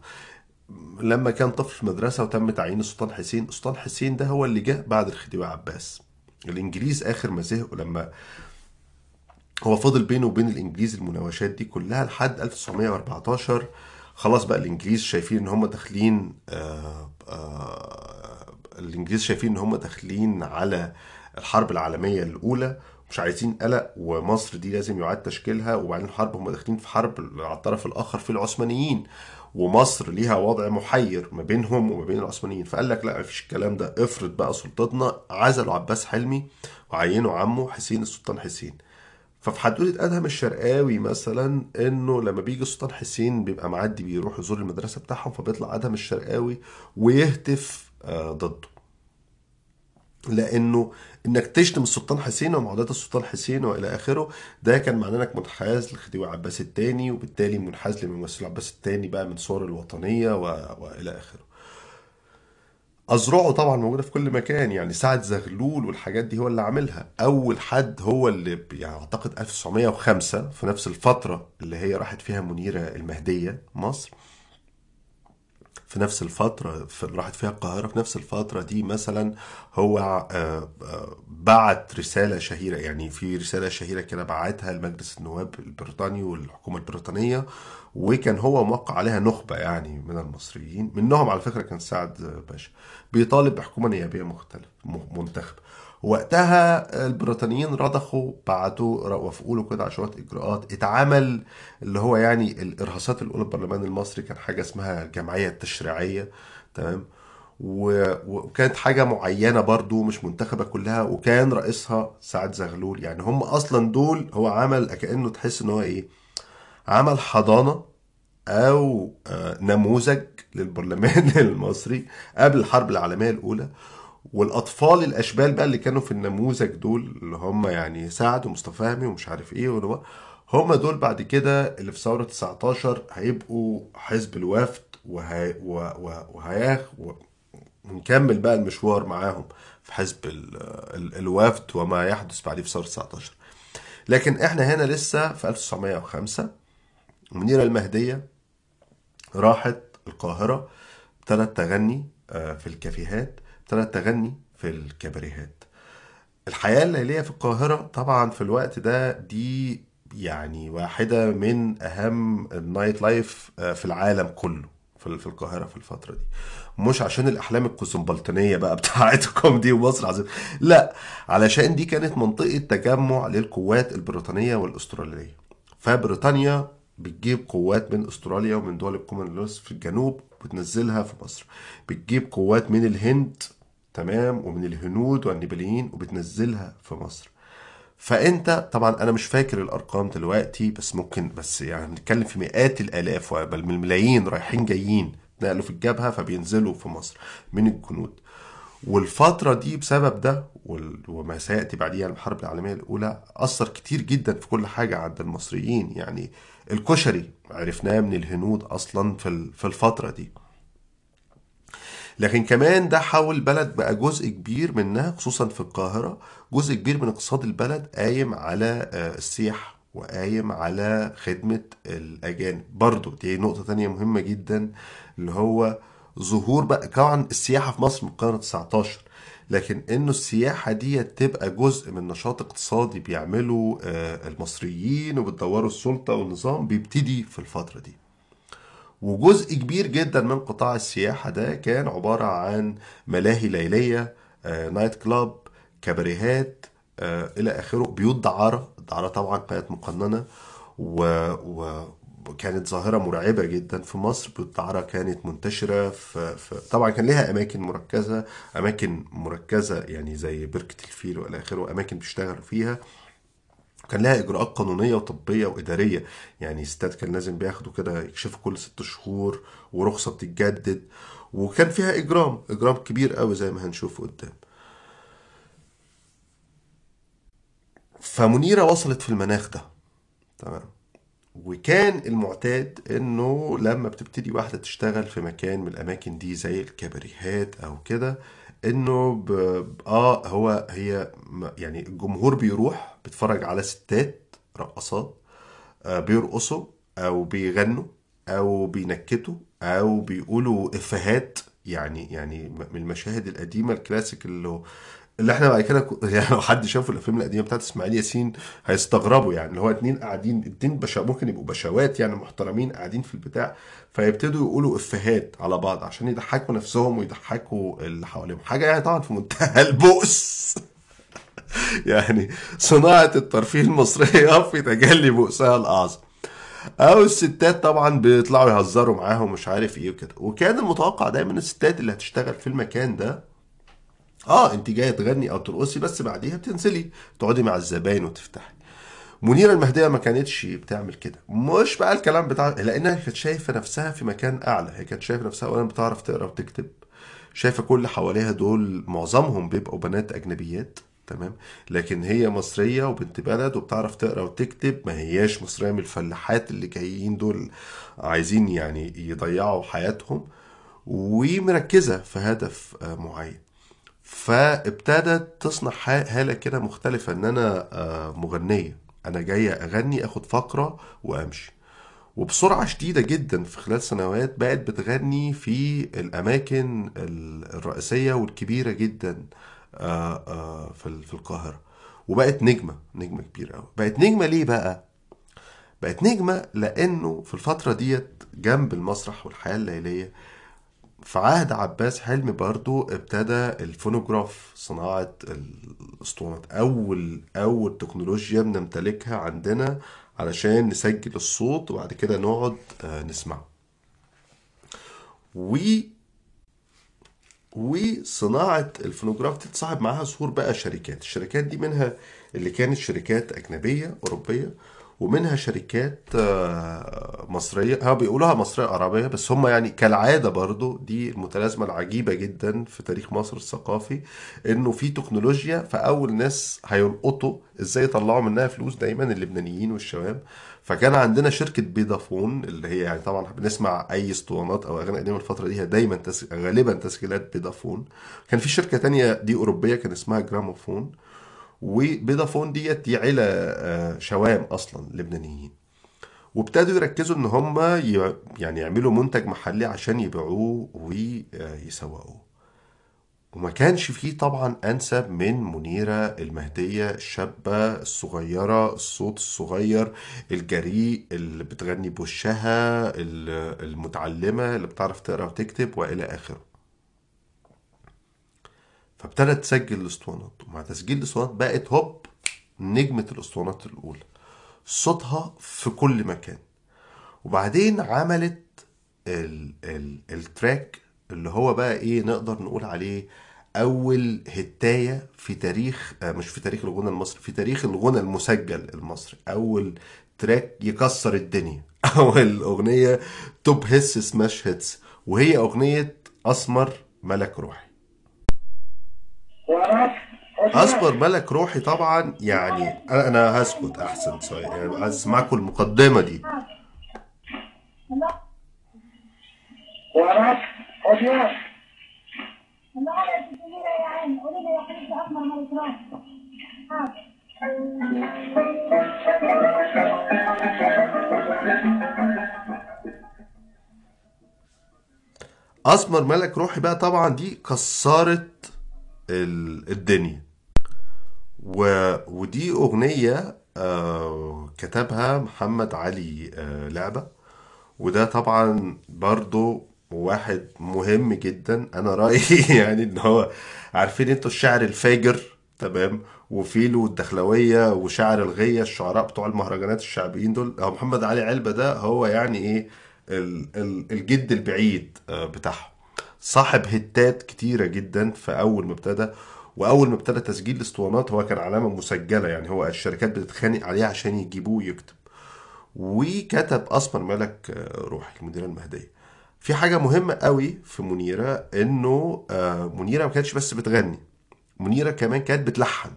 لما كان طفل في مدرسة وتم تعيين السلطان حسين السلطان حسين ده هو اللي جه بعد الخديوي عباس. الإنجليز آخر ما زهقوا لما هو فضل بينه وبين الإنجليز المناوشات دي كلها لحد 1914 خلاص بقى الإنجليز شايفين إن هم داخلين آه الإنجليز شايفين إن هم داخلين على الحرب العالمية الأولى مش عايزين قلق ومصر دي لازم يعاد تشكيلها وبعدين الحرب هم داخلين في حرب على الطرف الآخر في العثمانيين ومصر ليها وضع محير ما بينهم وما بين العثمانيين. فقال لك لا مفيش الكلام ده افرض بقى سلطتنا عزلوا عباس حلمي وعينوا عمه حسين السلطان حسين. ففي حدوته أدهم الشرقاوي مثلا إنه لما بيجي السلطان حسين بيبقى معدي بيروح يزور المدرسة بتاعهم فبيطلع أدهم الشرقاوي ويهتف ضده. لأنه إنك تشتم السلطان حسين ومعاداة السلطان حسين وإلى آخره ده كان معناه إنك منحاز لخديوي عباس الثاني وبالتالي منحاز لممثل عباس الثاني بقى من صور الوطنية و... وإلى آخره. أذرعه طبعا موجودة في كل مكان يعني سعد زغلول والحاجات دي هو اللي عاملها. أول حد هو اللي يعني أعتقد 1905 في نفس الفترة اللي هي راحت فيها منيرة المهدية مصر. في نفس الفترة في راحت فيها القاهرة في نفس الفترة دي مثلا هو آه، آه، بعت رسالة شهيرة يعني في رسالة شهيرة كده بعتها لمجلس النواب البريطاني والحكومة البريطانية وكان هو موقع عليها نخبة يعني من المصريين منهم على فكرة كان سعد باشا بيطالب بحكومة نيابية مختلف م- منتخبة وقتها البريطانيين رضخوا بعتوا وافقوا له كده على شوية إجراءات. اتعمل اللي هو يعني الإرهاصات الاولى البرلمان المصري كان حاجة اسمها الجمعية التشريعية تمام؟ وكانت حاجة معينة برضو مش منتخبة كلها وكان رئيسها سعد زغلول. يعني هم أصلا دول هو عمل كأنه تحس إن هو إيه عمل حضانة أو آه، نموذج للبرلمان (laughs) المصري قبل الحرب العالمية الأولى. والأطفال الأشبال بقى اللي كانوا في النموذج دول اللي هم يعني سعد ومصطفى فهمي ومش عارف إيه هو- هم دول بعد كده اللي في ثورة 19 هيبقوا حزب الوفد وهي وهياخ ونكمل بقى المشوار معاهم في حزب ال- ال- الوفد وما يحدث بعديه في ثورة 19 لكن إحنا هنا لسه في 1905 منيرة المهدية راحت القاهرة ابتدت تغني آه، في الكافيهات. ابتدت تغني في الكباريهات. الحياة الليلية في القاهرة طبعا في الوقت ده دي يعني واحدة من أهم ال nightlife آه، في العالم كله في القاهرة في الفترة دي. مش عشان الأحلام الكوسمبلطانية بقى (laughs) بتاعتكم دي ومصر عظيم لا علشان دي كانت منطقة تجمع للقوات البريطانية والأسترالية. فبريطانيا بتجيب قوات من أستراليا ومن دول الكومنولث في الجنوب وتنزلها في مصر. بتجيب قوات من الهند تمام ومن الهنود والنيباليين وبتنزلها في مصر. فأنت طبعا أنا مش فاكر الأرقام دلوقتي بس ممكن بس يعني بنتكلم في مئات الآلاف بل من الملايين رايحين جايين نقلوا في الجبهة فبينزلوا في مصر من الجنود. والفترة دي بسبب ده وما سيأتي بعديها الحرب العالمية الأولى أثر كتير جدا في كل حاجة عند المصريين. يعني الكشري عرفناه من الهنود أصلا في الفترة دي. لكن كمان ده حول البلد بقى جزء كبير منها خصوصا في القاهرة جزء كبير من اقتصاد البلد قايم على آه، السياحة وقايم على خدمة الأجانب. برضو دي نقطة تانية مهمة جدا اللي هو ظهور بقى طبعا السياحة في مصر من القرن 19 لكن إنه السياحة دي تبقى جزء من نشاط اقتصادي بيعمله آه، المصريين وبتدوروا السلطة والنظام بيبتدي في الفترة دي. وجزء كبير جدا من قطاع السياحة ده كان عبارة عن ملاهي ليلية آه، نايت كلاب كباريهات آه، إلى آخره بيوت دعارة. الدعارة طبعا كانت مقننة و... و... وكانت ظاهرة مرعبة جدا في مصر. بيوت دعارة كانت منتشرة في... في... طبعا كان لها أماكن مركزة أماكن مركزة يعني زي بركة الفيل وإلى آخره أماكن بيشتغلوا فيها. كان لها إجراءات قانونية وطبية وإدارية. يعني ستات كان لازم بياخدوا كده يكشفوا كل ست شهور ورخصة بتتجدد. وكان فيها إجرام إجرام كبير قوي زي ما هنشوف قدام. فمنيرة وصلت في المناخ ده. تمام. وكان المعتاد إنه لما بتبتدي واحدة تشتغل في مكان من الأماكن دي زي الكباريهات أو كده إنه ب... آه هو هي يعني الجمهور بيروح بيتفرج على ستات رقصات آه بيرقصوا أو بيغنوا أو بينكتوا أو بيقولوا إفيهات يعني يعني من المشاهد القديمة الكلاسيك اللي اللي إحنا بعد كده (laughs) يعني لو حد شافوا الأفلام القديمة بتاعت إسماعيل ياسين هيستغربوا يعني اللي هو اتنين قاعدين اتنين بشا ممكن يبقوا بشوات يعني محترمين قاعدين في البتاع فيبتدوا يقولوا إفيهات على بعض عشان يضحكوا نفسهم ويضحكوا اللي حواليهم. حاجة يعني طبعا في منتهى (laughs) البؤس. (laughs) يعني صناعة الترفيه المصرية (laughs) في تجلي بؤسها الأعظم. أو الستات طبعا بيطلعوا يهزروا معاهم مش عارف إيه وكده. وكان المتوقع دايما الستات اللي هتشتغل في المكان ده آه أنت جاية تغني أو ترقصي بس بعديها بتنزلي تقعدي مع الزباين وتفتحي. منيرة المهدية ما كانتش بتعمل كده. مش بقى الكلام بتاع لأنها كانت شايفة نفسها في مكان أعلى. هي كانت شايفة نفسها اولا بتعرف تقرأ وتكتب. شايفة كل حواليها دول معظمهم بيبقوا بنات أجنبيات. تمام؟ لكن هي مصرية وبنت بلد وبتعرف تقرأ وتكتب ما هياش مصرية من الفلاحات اللي جايين دول عايزين يعني يضيعوا حياتهم ومركزة في هدف آه، معين. فابتدت تصنع هالة كده مختلفة إن أنا آه، مغنية. أنا جاية أغني آخد فقرة وأمشي. وبسرعة شديدة جدا في خلال سنوات بقت بتغني في الأماكن ال- الرئيسية والكبيرة جدا. في ال- في القاهرة. وبقت نجمة نجمة كبيرة قوي بقت نجمة ليه بقى؟ بقت نجمة لأنه في الفترة ديت جنب المسرح والحياة الليلية في عهد عباس حلمي برضو ابتدى الفونوجراف صناعة الأسطوانات. أول أول تكنولوجيا بنمتلكها عندنا علشان نسجل الصوت وبعد كده نقعد آه، نسمعه. و وصناعة الفونوجراف دي تصاحب معاها ظهور بقى شركات. الشركات دي منها اللي كانت شركات أجنبية أوروبية ومنها شركات آه، مصرية. ها بيقولوها مصرية عربية بس هم يعني كالعادة برضو دي المتلازمة العجيبة جدا في تاريخ مصر الثقافي إنه في تكنولوجيا فأول ناس هيلقطوا إزاي يطلعوا منها فلوس دايما اللبنانيين والشباب. فكان عندنا شركة بيدافون اللي هي يعني طبعا بنسمع أي اسطوانات أو أغاني قديمة الفترة دي هي دايما تس... غالبا تسجيلات بيدافون كان في شركة تانية دي أوروبية كان اسمها جراموفون وبيدافون ديت دي عيلة آه، شوام أصلا لبنانيين. وابتدوا يركزوا إن هم يعني يعملوا منتج محلي عشان يبيعوه ويسوقوه وما كانش فيه طبعا أنسب من منيرة المهدية الشابة الصغيرة الصوت الصغير الجريء اللي بتغني بوشها ال- المتعلمة اللي بتعرف تقرأ وتكتب وإلى آخره. فابتدت تسجل الأسطوانات. ومع تسجيل الأسطوانات بقت هوب نجمة الأسطوانات الأولى. صوتها في كل مكان. وبعدين عملت ال ال التراك اللي هو بقى إيه نقدر نقول عليه أول هتاية في تاريخ آه، مش في تاريخ الغنى المصري في تاريخ الغنى المسجل المصري. أول track يكسر الدنيا. (laughs) أول أغنية top hits smash hits وهي أغنية أسمر ملك روحي. أسمر ملك روحي طبعا يعني أنا هسكت أحسن شوية يعني عايز اسمعكم المقدمة دي. أسمر ملك روحي بقى طبعا دي كسرت ال- الدنيا. و... ودي أغنية آه كتبها محمد علي آه لعبة. وده طبعا برضو واحد مهم جدا أنا رأيي (laughs) يعني إن هو عارفين أنتوا الشعر الفاجر تمام؟ وفيلو الدخلويه وشعر الغية الشعراء بتوع المهرجانات الشعبيين دول. هو محمد علي علبة ده هو يعني إيه ال- ال- الجد البعيد آه، بتاعهم. صاحب هتات كتيرة جدا في أول ما ابتدى وأول ما ابتدى تسجيل الأسطوانات هو كان علامة مسجلة يعني هو الشركات بتتخانق عليه عشان يجيبوه ويكتب. وكتب أسمر ملك آه، روحي المديرة المهدية. في حاجة مهمة قوي في منيرة إنه آه، منيرة ما كانتش بس بتغني منيرة كمان كانت بتلحن.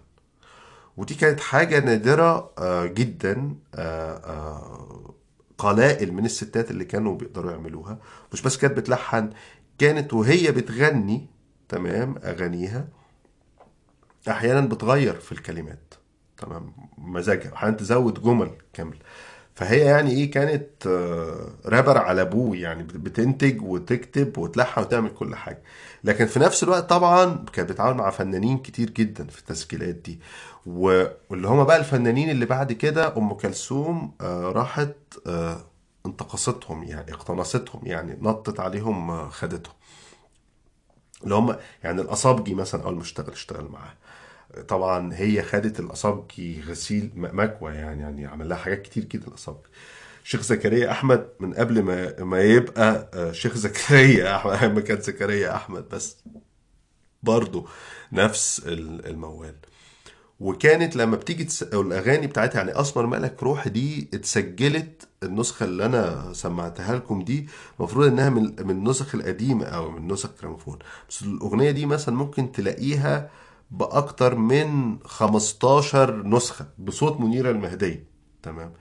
ودي كانت حاجة نادرة آه، جدا آه، قلائل من الستات اللي كانوا بيقدروا يعملوها. مش بس كانت بتلحن كانت وهي بتغني تمام أغانيها أحيانا بتغير في الكلمات تمام مزاجها. أحيانا تزود جمل كامله فهي يعني إيه كانت آه، رابر على أبوه يعني بت- بتنتج وتكتب وتلحن وتعمل كل حاجة. لكن في نفس الوقت طبعا كانت بتتعامل مع فنانين كتير جدا في التسجيلات دي. واللي هم بقى الفنانين اللي بعد كده أم كلثوم آه، راحت آه، انتقصتهم يعني اقتنصتهم يعني نطت عليهم خدتهم. اللي هم يعني الأصابجي مثلا أول ما اشتغل اشتغل معاه. طبعا هي خدت الاصابجي غسيل مكوى يعني يعني عمل لها حاجات كتير جدا الاصابجي شيخ زكريا أحمد من قبل ما ما يبقى آه، شيخ زكريا (laughs) أحمد ما كان زكريا أحمد بس. برضه نفس ال- الموال. وكانت لما بتيجي تس... الأغاني بتاعتها يعني أسمر ملك روح دي اتسجلت النسخة اللي أنا سمعتها لكم دي المفروض إنها من من النسخ القديمة أو من نسخ جراموفون. بس الأغنية دي مثلا ممكن تلاقيها بأكتر من 15 نسخة بصوت منيرة المهدية. تمام؟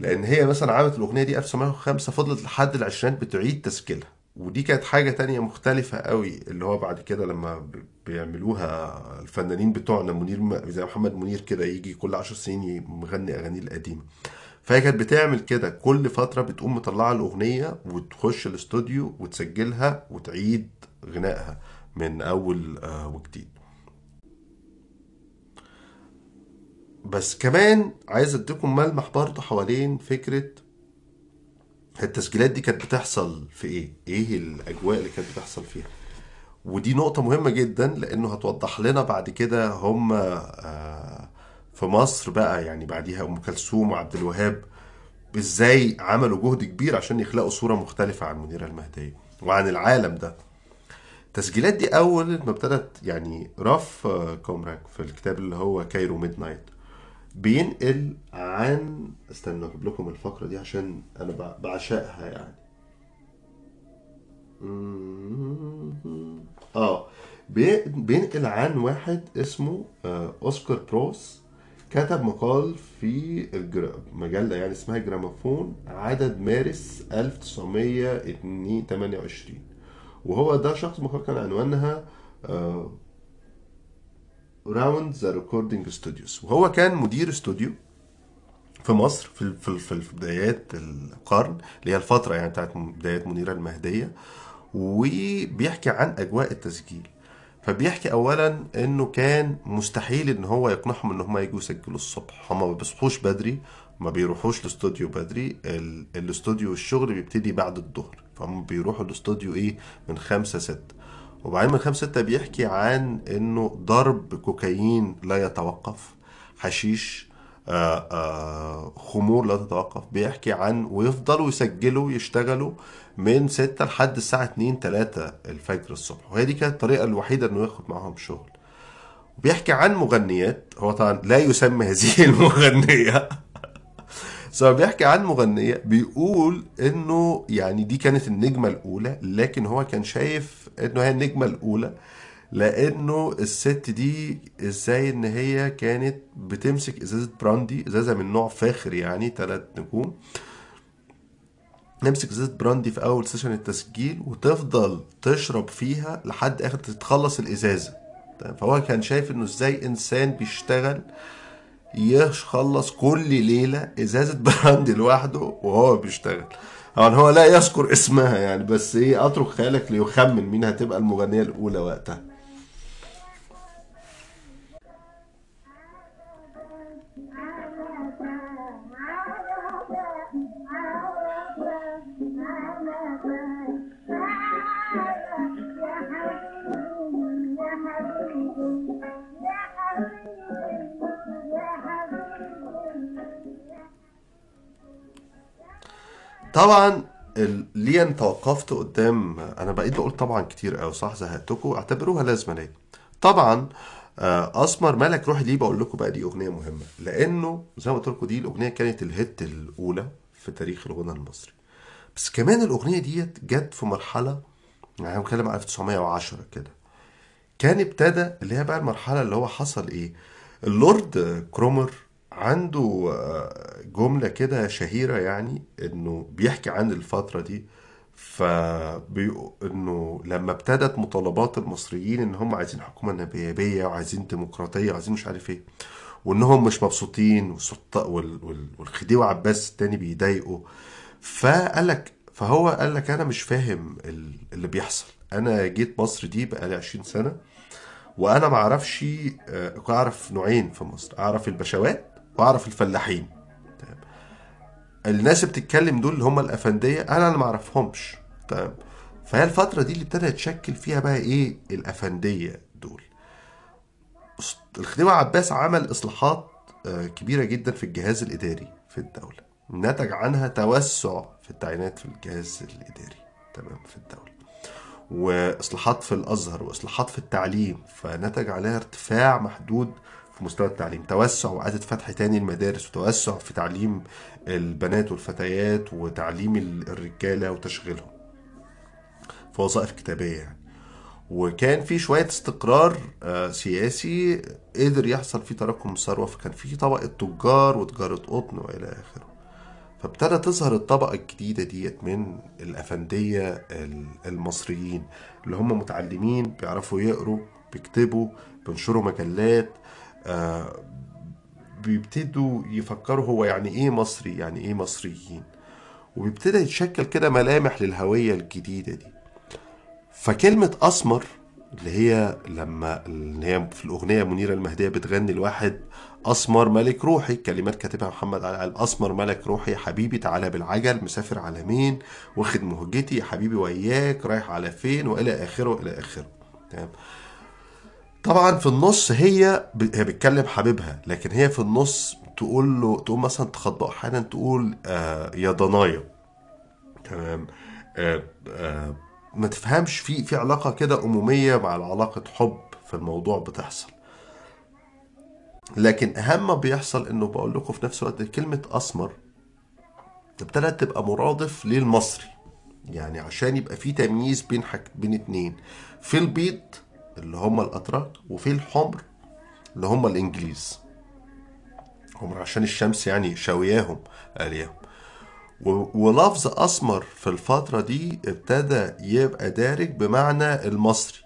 لأن هي مثلا عملت الأغنية دي 1905 فضلت لحد العشرينات بتعيد تسجيلها. ودي كانت حاجة تانية مختلفة قوي اللي هو بعد كده لما بيعملوها الفنانين بتوعنا منير زي محمد منير كده يجي كل عشر سنين يغني أغانيه القديمة. فهي كانت بتعمل كده. كل فترة بتقوم مطلعة الأغنية وتخش الاستوديو وتسجلها وتعيد غنائها من أول آه، وجديد. بس كمان عايز أديكم ملمح برضه حوالين فكرة التسجيلات دي كانت بتحصل في إيه؟ إيه الأجواء اللي كانت بتحصل فيها؟ ودي نقطة مهمة جدا لأنه هتوضح لنا بعد كده هم آه، في مصر بقى يعني بعديها أم كلثوم وعبد الوهاب إزاي عملوا جهد كبير عشان يخلقوا صورة مختلفة عن منيرة المهدية وعن العالم ده. التسجيلات دي أول ما ابتدت يعني راف آه، كورماك في الكتاب اللي هو Cairo Midnight بينقل عن استنى أجيب لكم الفقرة دي عشان بع- بعشقها يعني. آه بي- بينقل عن واحد اسمه آه، أوسكار بروس. كتب مقال في. مجلة يعني اسمها جراموفون عدد مارس 1928 وهو ده شخص مقال كان عنوانها round the recording studios وهو كان مدير استوديو في مصر في في في في بدايات القرن اللي هي الفترة يعني بتاعت بدايات منيرة المهدية. وبيحكي عن أجواء التسجيل. فبيحكي اولا إنه كان مستحيل إن هو يقنعهم إن هم يجوا يسجلوا الصبح. هم ما بيصحوش بدري ما بيروحوش الاستوديو بدري. ال- الاستوديو الشغل بيبتدي بعد الظهر. فهم بيروحوا الاستوديو إيه؟ من خمسة ستة. وبعدين من خمسة ستة بيحكي عن إنه ضرب كوكايين لا يتوقف حشيش آه، آه، خمور لا تتوقف. بيحكي عن ويفضلوا يسجلوا يشتغلوا من ستة لحد الساعة اتنين تلاتة الفجر الصبح. وهي دي كانت الطريقة الوحيدة إنه ياخد معاهم شغل. وبيحكي عن مغنيات هو طبعا لا يسمى هذه (laughs) المغنية. هو بيحكي عن مغنية بيقول إنه يعني دي كانت النجمة الأولى لكن هو كان شايف إنه هي النجمة الأولى لأنه الست دي إزاي إن هي كانت بتمسك إزازة براندي إزازة من نوع فاخر يعني ثلاث نجوم. تمسك إزازة براندي في أول session التسجيل وتفضل تشرب فيها لحد آخر تتخلص الإزازة. تمام؟ فهو كان شايف إنه إزاي إنسان بيشتغل يخلص كل ليلة إزازة براندي لوحده وهو بيشتغل. طبعا هو لا يذكر اسمها يعني بس إيه أترك خيالك ليخمن مين هتبقى المغنية الأولى وقتها. طبعا ليه أنا توقفت قدام أنا بقيت بقول طبعا كتير قوي صح؟ زهقتكم اعتبروها لازمة طبعا آه، أسمر ملك روحي دي بقول لكم بقى دي أغنية مهمة؟ لأنه زي ما قلت لكم دي الأغنية كانت الهيت الأولى في تاريخ الغنى المصري. بس كمان الأغنية ديت جت في مرحلة يعني أنا بتكلم عن 1910 كده كان ابتدى اللي هي بقى المرحلة اللي هو حصل إيه؟ اللورد كرومر عنده آه، جملة كده شهيرة يعني إنه بيحكي عن الفترة دي فبيقول إنه لما ابتدت مطالبات المصريين إن هم عايزين حكومة نيابية وعايزين ديمقراطية وعايزين مش عارف إيه وإنهم مش مبسوطين والخديوي عباس التاني بيضايقوا فقال لك فهو قال لك أنا مش فاهم ال- اللي بيحصل. أنا جيت مصر دي بقالي 20 سنة وأنا ما أعرفش آه، أعرف نوعين في مصر أعرف البشوات وأعرف الفلاحين. تمام. الناس بتتكلم دول اللي هم الأفندية أنا اللي ما أعرفهمش. تمام. فهي الفترة دي اللي ابتدى يتشكل فيها بقى إيه؟ الأفندية دول. الخديوي عباس عمل إصلاحات آه، كبيرة جدا في الجهاز الإداري في الدولة. نتج عنها توسع في التعيينات في الجهاز الإداري. تمام في الدولة. وإصلاحات في الأزهر وإصلاحات في التعليم. فنتج عليها ارتفاع محدود في مستوى التعليم. توسع واعاده فتح تاني المدارس وتوسع في تعليم البنات والفتيات وتعليم ال- الرجالة وتشغيلهم في وظائف كتابية يعني. وكان في شوية استقرار آه، سياسي قدر يحصل فيه تراكم ثروة فكان في طبقة تجار وتجارة قطن وإلى آخره. فابتدى تظهر الطبقة الجديدة ديت من الأفندية ال- المصريين اللي هم متعلمين بيعرفوا يقروا بيكتبوا بينشروا مجلات بيبتدوا يفكروا هو يعني إيه مصري يعني إيه مصريين. وبيبتدى يتشكل كده ملامح للهوية الجديدة دي. فكلمة أسمر اللي هي لما اللي هي في الأغنية منيرة المهدية بتغني لواحد أسمر ملك روحي كلمات كاتبها محمد علي الأسمر ملك روحي حبيبي تعالى بالعجل مسافر على مين؟ واخد مهجتي حبيبي وياك رايح على فين؟ وإلى آخره إلى آخره. تمام؟ طبعا في النص هي. هي بتكلم حبيبها لكن هي في النص تقول له تقول مثلا تخبط أحيانا تقول آه يا ضنايا. تمام. آه آه ما تفهمش في في علاقة كده أمومية مع علاقة حب في الموضوع بتحصل. لكن أهم ما بيحصل إنه بقول لكم في نفس الوقت كلمة أسمر ابتدت تبقى مرادف للمصري. يعني عشان يبقى في تمييز بين حك... بين اتنين. في البيض اللي هم الأتراك وفي الحمر اللي هم الإنجليز. هم عشان الشمس يعني شاوياهم قالياهم و- ولفظ أسمر في الفترة دي ابتدى يبقى دارج بمعنى المصري.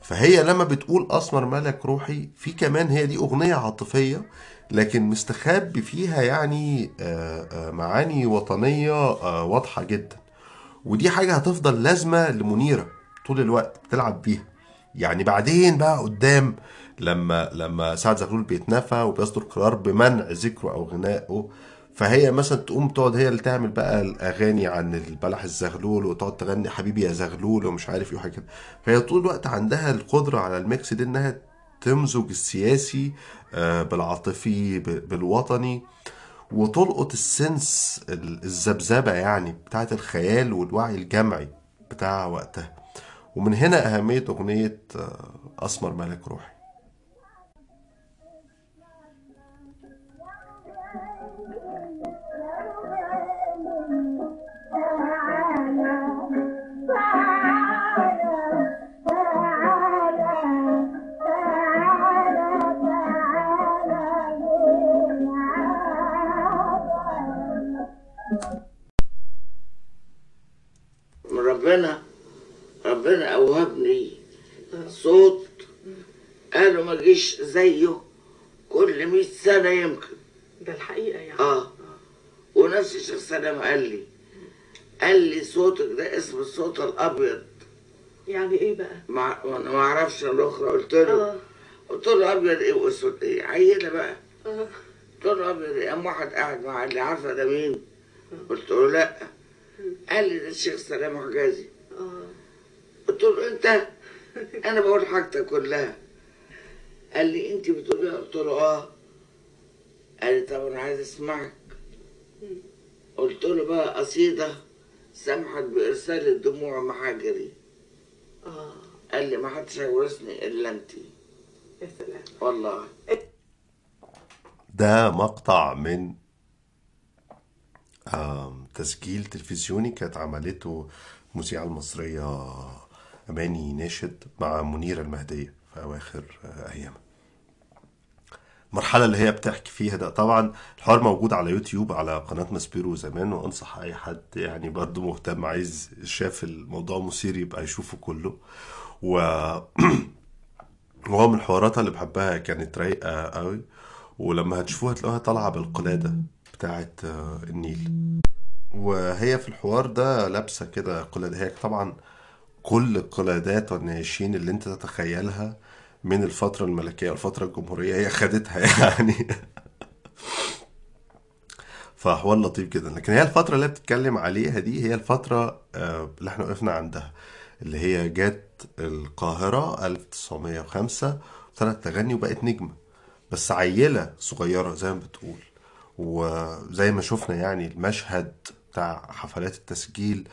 فهي لما بتقول أسمر ملك روحي في كمان هي دي أغنية عاطفية لكن مستخبي فيها يعني آه، آه، معاني وطنية آه، واضحة جدا. ودي حاجة هتفضل لازمة لمنيرة طول الوقت بتلعب بيها. يعني بعدين بقى قدام لما لما سعد زغلول بيتنفى وبيصدر قرار بمنع ذكره أو غنائه فهي مثلا تقوم تقعد هي اللي تعمل بقى الأغاني عن البلح الزغلول وتقعد تغني حبيبي يا زغلول ومش عارف إيه وحاجه كده. فهي طول الوقت عندها القدرة على الميكس دي إنها تمزج السياسي آه، بالعاطفي بالوطني. وتلقط السنس ال- الذبذبة يعني بتاعت الخيال والوعي الجمعي بتاع وقتها. ومن هنا أهمية أغنية آه، أسمر ملك روحي. ربنا ربنا أوهبني. صوت قالوا ما جيش زيه كل مئة سنة يمكن. ده الحقيقة يعني. آه. ونفس الشيخ سلام قال لي قال لي صوتك ده اسم الصوت الأبيض. يعني إيه بقى؟ مع... وأنا ما أعرفش الاخرى قلت له. آه. قلت له أبيض إيه وأسود إيه؟ عيله بقى. آه. قلت له أبيض إيه؟ قام واحد قاعد مع اللي عارفة ده مين؟ قلت له لا. قال لي ده الشيخ سلام حجازي. قلت له انت أنا بقول حاجتك كلها. قال لي انت بتقولي؟ قلت له آه. قال لي طب أنا عايز اسمعك. قلت له بقى قصيدة سمحت بإرسال الدموع محاجري آه. قال لي ما حدش هيورثني إلا انت. يا سلام. والله. ده مقطع من تسجيل تلفزيوني كانت عملته المذيعة المصرية أماني ناشد مع منيرة المهدية في أواخر أيامها المرحلة اللي هي بتحكي فيها ده طبعا الحوار موجود على يوتيوب على قناة ماسبيرو زمان وأنصح أي حد يعني برضه مهتم عايز شاف الموضوع مثير يبقى يشوفه كله. و (clears throat) وهو من الحوارات اللي بحبها كانت رايقة قوي ولما هتشوفوها هتلاقوها طالعة بالقلادة بتاعت آه، النيل. وهي في الحوار ده لابسة كده قلادة. هي طبعا كل القلادات والنياشين اللي انت تتخيلها من الفترة الملكية والفترة الجمهورية هي خدتها (laughs) يعني. فحوار لطيف جدا. لكن هي الفترة اللي بتتكلم عليها دي هي الفترة آه، اللي إحنا وقفنا عندها اللي هي جت القاهرة 1905 وابتدت تغني وبقت نجمة بس عيلة صغيرة زي ما بتقول. وزي ما شفنا يعني المشهد بتاع حفلات التسجيل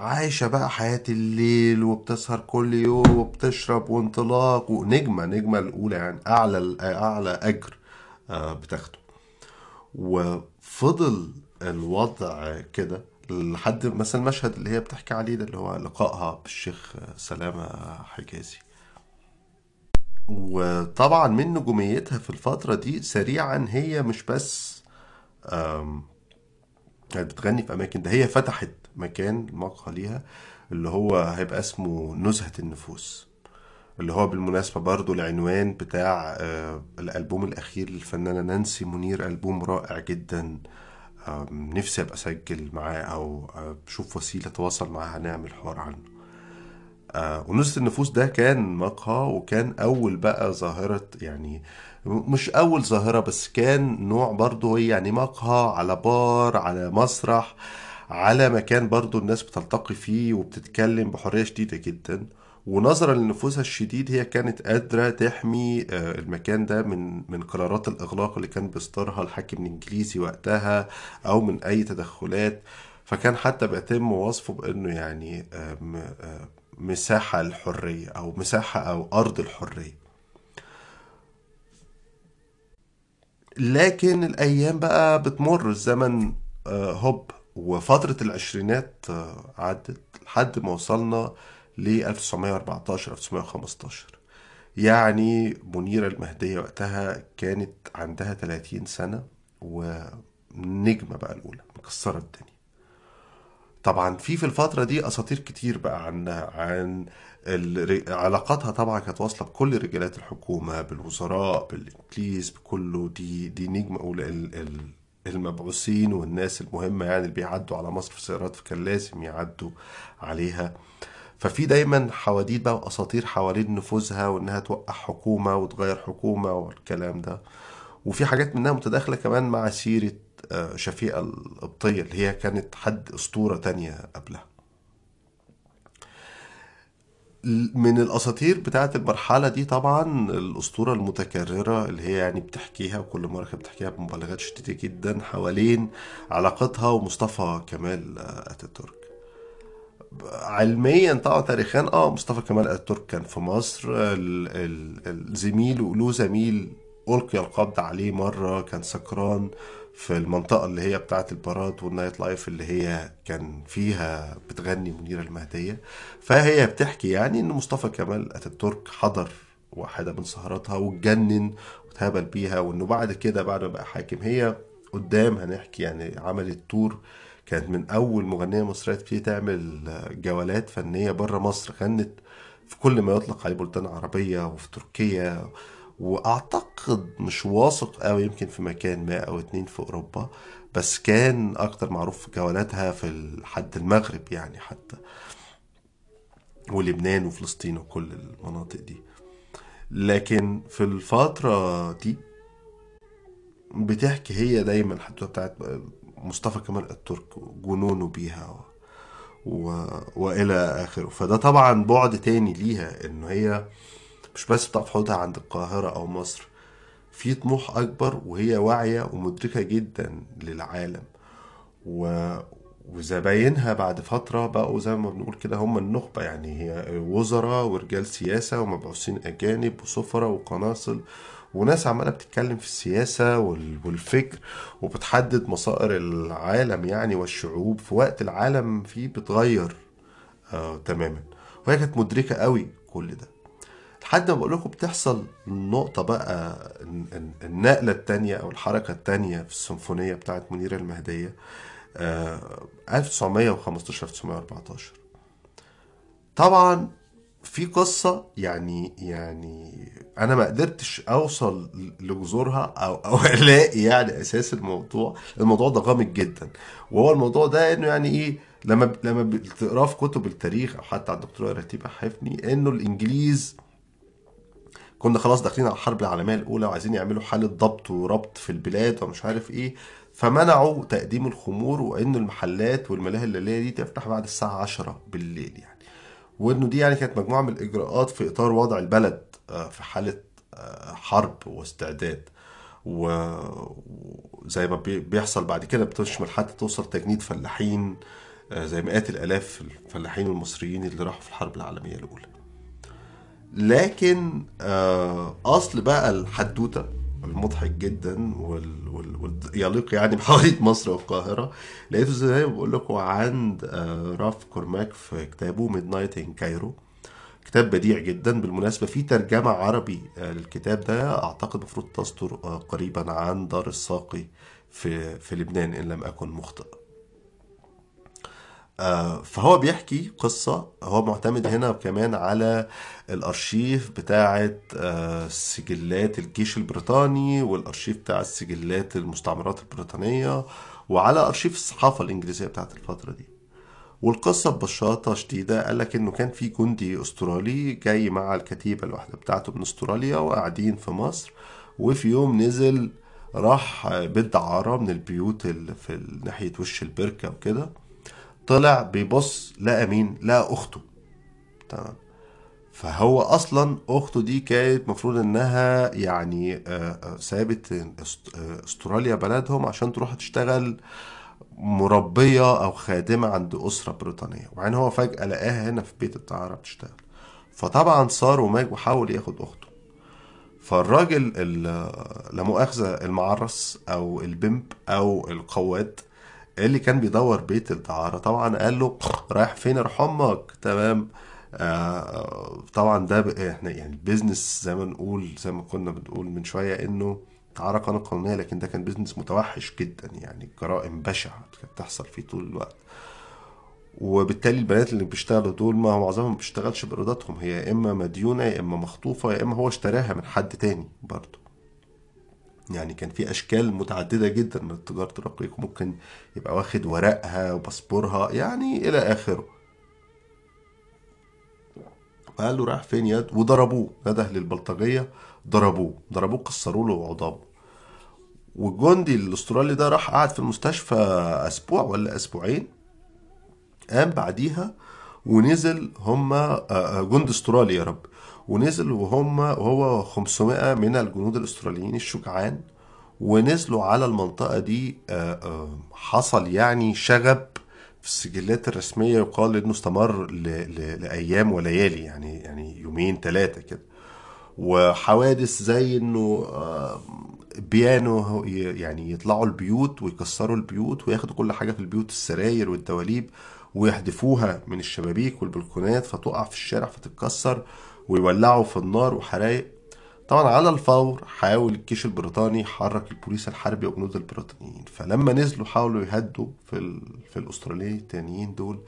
عايشة بقى حياة الليل وبتسهر كل يوم وبتشرب وانطلاق ونجمة نجمة الأولى يعني أعلى أعلى أجر آه، بتاخده. وفضل الوضع كده لحد مثلا المشهد اللي هي بتحكي عليه ده اللي هو لقائها بالشيخ سلامة حجازي. وطبعا من نجوميتها في الفترة دي سريعا هي مش بس كانت بتغني في أماكن ده هي فتحت مكان مقهى ليها اللي هو هيبقى اسمه نزهة النفوس. اللي هو بالمناسبة برضو العنوان بتاع آه، الألبوم الأخير للفنانة نانسي منير ألبوم رائع جدا. نفسي أبقى أسجل معاه أو آه، أشوف وسيلة أتواصل معاها نعمل حوار عنه. آه أنوثة النفوس ده كان مقهى وكان أول بقى ظاهرة يعني مش أول ظاهرة بس كان نوع برضه يعني مقهى على بار على مسرح. على مكان برضه الناس بتلتقي فيه وبتتكلم بحرية شديدة جدا. ونظرا لنفوذها الشديد هي كانت قادرة تحمي آه، المكان ده من من قرارات الإغلاق اللي كان بيصدرها الحاكم الإنجليزي وقتها أو من أي تدخلات. فكان حتى بيتم وصفه بأنه يعني مساحة الحرية أو مساحة أو أرض الحرية. لكن الأيام بقى بتمر الزمن آه، هوب. وفترة العشرينات آه، عدت لحد ما وصلنا ل 1914 1915 يعني منيرة المهدية وقتها كانت عندها 30 سنة ونجمة بقى الأولى مكسرة الدنيا. طبعا في في الفترة دي أساطير كتير بقى عن الر- علاقاتها طبعا كانت واصلة بكل رجالات الحكومة بالوزراء بالإنجليز بكله. دي دي نجمة أولى المبعوثين والناس المهمة يعني اللي بيعدوا على مصر في سيارات فكان لازم يعدوا عليها. ففي دايما حواديت بقى وأساطير حوالين نفوذها وإنها توقع حكومة وتغير حكومة والكلام ده. وفي حاجات منها متداخلة كمان مع سيرة آه، شفيقة القبطية اللي هي كانت حد أسطورة تانية قبلها. من الأساطير بتاعت المرحلة دي طبعا الأسطورة المتكررة اللي هي يعني بتحكيها وكل كانت بتحكيها بمبالغات شديدة جدا حوالين علاقتها ومصطفى كمال أتاتورك علما طبعا تاريخيا آه مصطفى كمال اتاتورك كان في مصر. ال- ال- الزميل وله زميل ألقي القبض عليه مرة كان سكران. في المنطقة اللي هي بتاعة البارات وال nightlife اللي هي كان فيها بتغني منيرة المهدية. فهي بتحكي يعني إن مصطفى كمال أتاتورك حضر واحدة من سهراتها واتجنن واتهبل بيها وإنه بعد كده بعد ما بقى حاكم هي قدام هنحكي يعني عملت tour كانت من أول مغنية مصرية تبتدي تعمل جولات فنية بره مصر غنت في كل ما يطلق عليه بلدان عربية وفي تركيا. وأعتقد مش واثق أوي يمكن في مكان ما أو اتنين في أوروبا بس كان أكتر معروف في جولاتها في حد المغرب يعني حتى ولبنان وفلسطين وكل المناطق دي. لكن في الفترة دي بتحكي هي دايما الحدوته بتاعت مصطفى كمال الترك جنونه بيها و... وإلى آخره. فده طبعا بعد تاني ليها إنه هي مش بس بتقف حدودها عند القاهرة أو مصر في طموح أكبر وهي واعية ومدركة جدا للعالم. و... وزباينها بعد فترة بقوا زي ما بنقول كده هم النخبة يعني هي وزراء ورجال سياسة ومبعوثين أجانب وسفراء وقناصل وناس عمالة بتتكلم في السياسة وال- والفكر وبتحدد مصائر العالم يعني والشعوب في وقت العالم فيه بتغير آه تماما. وهي كانت مدركة قوي كل ده. لحد ما بقول لكم بتحصل النقطة بقى الن- الن- النقلة التانية أو الحركة التانية في السيمفونية بتاعت منيرة المهدية آه 1915 1914 طبعا في قصة يعني يعني أنا ما قدرتش أوصل لجذورها أو أو (laughs) ألاقي يعني أساس الموضوع. الموضوع ده غامض جدا. وهو الموضوع ده إنه يعني إيه لما لما بتقراه في كتب التاريخ أو حتى على الدكتوراه رتيبة حفني إنه الإنجليز كنا خلاص داخلين على الحرب العالمية الأولى وعايزين يعملوا حالة ضبط وربط في البلاد ومش عارف إيه فمنعوا تقديم الخمور وإن المحلات والملاهي الليلية دي تفتح بعد الساعة 10 بالليل يعني. وإنه دي يعني كانت مجموعة من الإجراءات في إطار وضع البلد آه، في حالة آه، حرب واستعداد. وزي ما بي- بيحصل بعد كده بتشمل حتى توصل تجنيد فلاحين آه، زي مئات الآلاف الفلاحين المصريين اللي راحوا في الحرب العالمية الأولى. لكن آه، أصل بقى الحدوتة المضحك جدا وال... يليق يعني (laughs) بحواديت مصر والقاهرة لقيته زي ما بقول لكم عند آه، راف كورماك في كتابه Midnight in Cairo كتاب بديع جدا. بالمناسبة في ترجمة عربي آه، للكتاب ده أعتقد المفروض تصدر قريبا عن دار الساقي في في لبنان إن لم أكن مخطئ فهو بيحكي قصة هو معتمد هنا كمان على الأرشيف بتاعة آه، سجلات الجيش البريطاني والأرشيف بتاع سجلات المستعمرات البريطانية وعلى أرشيف الصحافة الإنجليزية بتاعة الفترة دي. والقصة ببساطة شديدة قال لك إنه كان في جندي أسترالي جاي مع الكتيبة الواحدة بتاعته من أستراليا وقاعدين في مصر وفي يوم نزل راح بالدعارة من البيوت اللي في ناحية وش البركة وكده. طلع بيبص لقى مين؟ لقى أخته. تمام. فهو أصلا أخته دي كانت مفروض إنها يعني آه، آه، سابت آه، استراليا بلدهم عشان تروح تشتغل مربية أو خادمة عند أسرة بريطانية. وبعدين هو فجأة لقاها هنا في بيت الدعارة بتشتغل فطبعا صار وماج وحاول ياخد أخته. فالراجل ال- لا مؤاخذة المعرس أو البمب أو القواد اللي كان بيدور بيت الدعارة. طبعا قال له رايح فين؟ روح أمك تمام. آه طبعا ده إحنا يعني البيزنس زي ما نقول زي ما كنا بنقول من شوية إنه تعارة قانون قانونية لكن ده كان بيزنس متوحش جدا يعني جرائم بشعة كانت بتحصل فيه طول الوقت. وبالتالي البنات اللي بيشتغلوا دول ما معظمهم ما بيشتغلش بإرادتهم هي يا إما مديونة يا إما مخطوفة يا إما هو اشتراها من حد تاني برضه. يعني كان في أشكال متعددة جدا من تجارة الرقيق ممكن يبقى واخد ورقها وباسبورها يعني إلى آخره. فقال له رايح فين يد وضربوه نده للبلطجية ضربوه ضربوه كسروا له عظامه والجندي الأسترالي ده راح قعد في المستشفى أسبوع ولا أسبوعين. قام بعديها ونزل هم جند أسترالي يا رب. ونزل وهم وهو 500 من الجنود الأستراليين الشجعان ونزلوا على المنطقة دي آه، آه، حصل يعني شغب في السجلات الرسمية يقال إنه استمر. لأيام وليالي يعني يعني يومين ثلاثة كده وحوادث زي إنه آه، بيانو يعني يطلعوا البيوت ويكسروا البيوت وياخدوا كل حاجة في البيوت السراير والدواليب ويحدفوها من الشبابيك والبلكونات فتقع في الشارع فتتكسر ويولعوا في النار وحرايق. طبعا على الفور حاول الجيش البريطاني يحرك البوليس الحربي وجنود البريطانيين. فلما نزلوا حاولوا يهدوا في. في الأستراليين التانيين دول.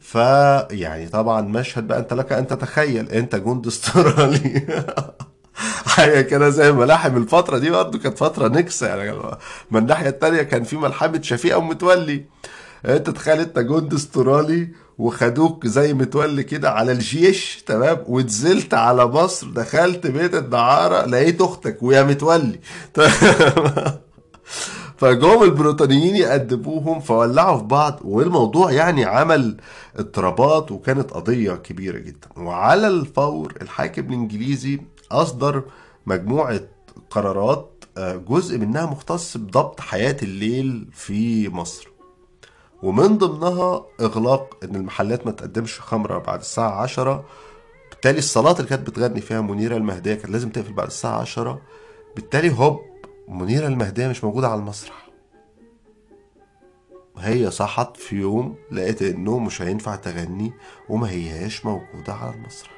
فيعني طبعا مشهد بقى أنت لك أن تتخيل أنت جند أسترالي. (laughs) حاجة كده زي ملاحم الفترة دي برضه كانت فترة نكسة يعني. من الناحية التانية كان في ملحمة شفيقة ومتولي. أنت تخيل أنت جند أسترالي وخدوك زي متولي كده على الجيش تمام؟ ونزلت على مصر دخلت بيت الدعارة لقيت أختك ويا متولي. تمام (laughs) فجم البريطانيين يأدبوهم فولعوا في بعض والموضوع يعني عمل اضطرابات وكانت قضية كبيرة جدا. وعلى الفور الحاكم الإنجليزي أصدر مجموعة قرارات آه، جزء منها مختص بضبط حياة الليل في مصر. ومن ضمنها إغلاق إن المحلات ما تقدمش خمرة بعد الساعة عشرة. بالتالي الصلاة اللي كانت بتغني فيها منيرة المهدية كانت لازم تقفل بعد الساعة عشرة. بالتالي هوب منيرة المهدية مش موجودة على المسرح. هي صحت في يوم لقيت إنه مش هينفع تغني وما هياش موجودة على المسرح.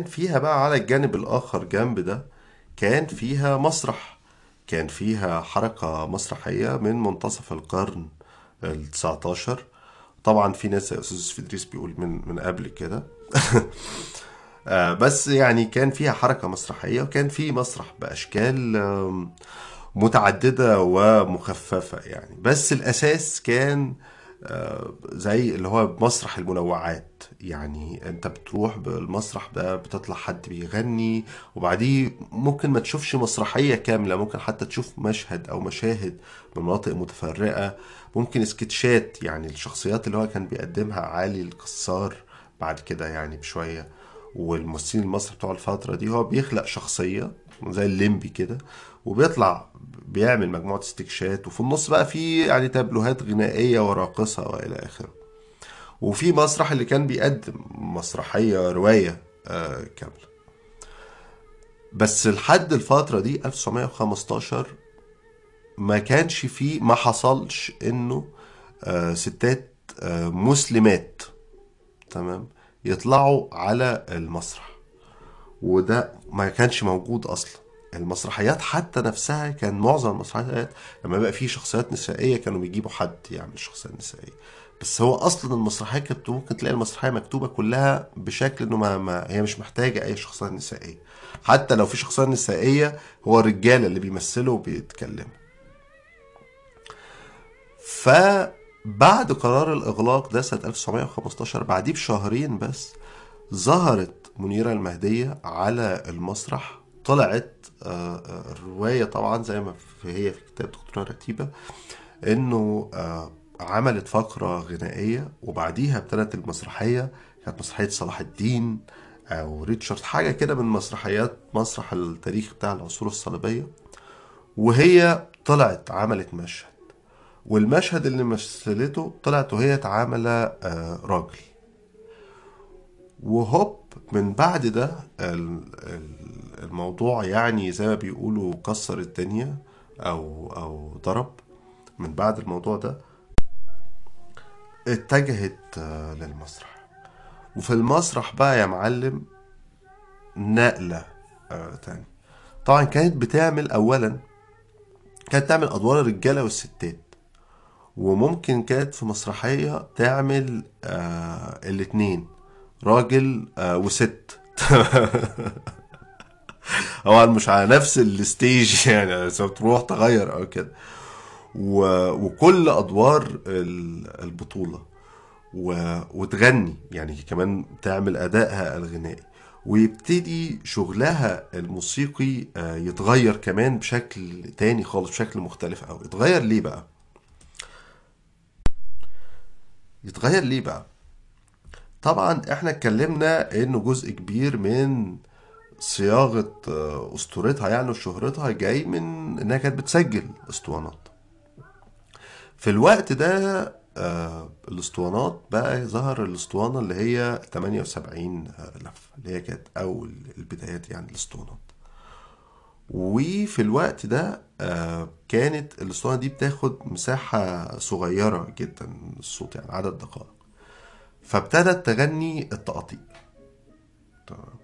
كان فيها بقى على الجانب الآخر جنب ده كان فيها مسرح. كان فيها حركة مسرحية من منتصف القرن ال 19 طبعا في ناس زي أستاذ فيدريس بيقول من من قبل كده. (laughs) آه، بس يعني كان فيها حركة مسرحية وكان في مسرح بأشكال متعددة ومخففة يعني. بس الأساس كان آه، زي اللي هو مسرح المنوعات. يعني انت بتروح بالمسرح ده بتطلع حد بيغني وبعديه ممكن ما تشوفش مسرحية كاملة ممكن حتى تشوف مشهد أو مشاهد من مناطق متفرقة. ممكن سكتشات يعني الشخصيات اللي هو كان بيقدمها علي القصار بعد كده يعني بشوية. والممثلين المصري بتوع الفترة دي هو بيخلق شخصية زي الليمبي كده وبيطلع بيعمل مجموعة استكشات وفي النص بقى في يعني تابلوهات غنائية وراقصة وإلى آخره. وفي مسرح اللي كان بيقدم مسرحية رواية آه كاملة. بس لحد الفترة دي 1915 ما كانش فيه ما حصلش إنه آه ستات آه مسلمات تمام يطلعوا على المسرح. وده ما كانش موجود أصلا. المسرحيات حتى نفسها كان معظم المسرحيات لما بقى فيه شخصيات نسائية كانوا بيجيبوا حد يعمل شخصيه نسائية. بس هو أصلا المسرحية كانت ممكن تلاقي المسرحية مكتوبة كلها بشكل إنه ما, ما هي مش محتاجة أي شخصية نسائية. حتى لو في شخصية نسائية هو الرجالة اللي بيمثلوا وبيتكلموا. فبعد قرار الإغلاق ده سنة 1915 بعديه بشهرين بس ظهرت منيرة المهدية على المسرح. طلعت آه، آه، الرواية طبعا زي ما هي في كتاب دكتورة رتيبة إنه آه، عملت فقرة غنائية وبعديها ابتدت المسرحية كانت مسرحية صلاح الدين أو ريتشارد حاجة كده من مسرحيات مسرح التاريخ بتاع العصور الصليبية. وهي طلعت عملت مشهد. والمشهد اللي مثلته طلعت وهي عاملة آه، راجل. وهوب من بعد ده ال- ال- الموضوع يعني زي ما بيقولوا كسر الدنيا أو أو ضرب. من بعد الموضوع ده اتجهت آه، للمسرح. وفي المسرح بقى يا معلم نقلة آه، تاني. طبعا كانت بتعمل اولا كانت تعمل أدوار الرجالة والستات. وممكن كانت في مسرحية تعمل آه الاتنين راجل آه وست. (laughs) طبعا مش على نفس الستيج يعني بس بتروح تغير أو كده. وكل أدوار ال- البطولة. وتغني يعني كمان تعمل أدائها الغنائي. ويبتدي شغلها الموسيقي آه، يتغير كمان بشكل تاني خالص بشكل مختلف قوي يتغير ليه بقى؟ يتغير ليه بقى؟ طبعا إحنا اتكلمنا إنه جزء كبير من صياغة آه، أسطورتها يعني وشهرتها جاي من إنها كانت بتسجل أسطوانات. في الوقت ده آه الاسطوانات بقى ظهر الاسطوانة اللي هي 78 لفة اللي هي كانت أول البدايات يعني الاسطوانات. وفي الوقت ده آه كانت الاسطوانة دي بتاخد مساحة صغيرة جدا الصوت يعني عدد دقائق. فابتدت تغني التقاطيع تمام.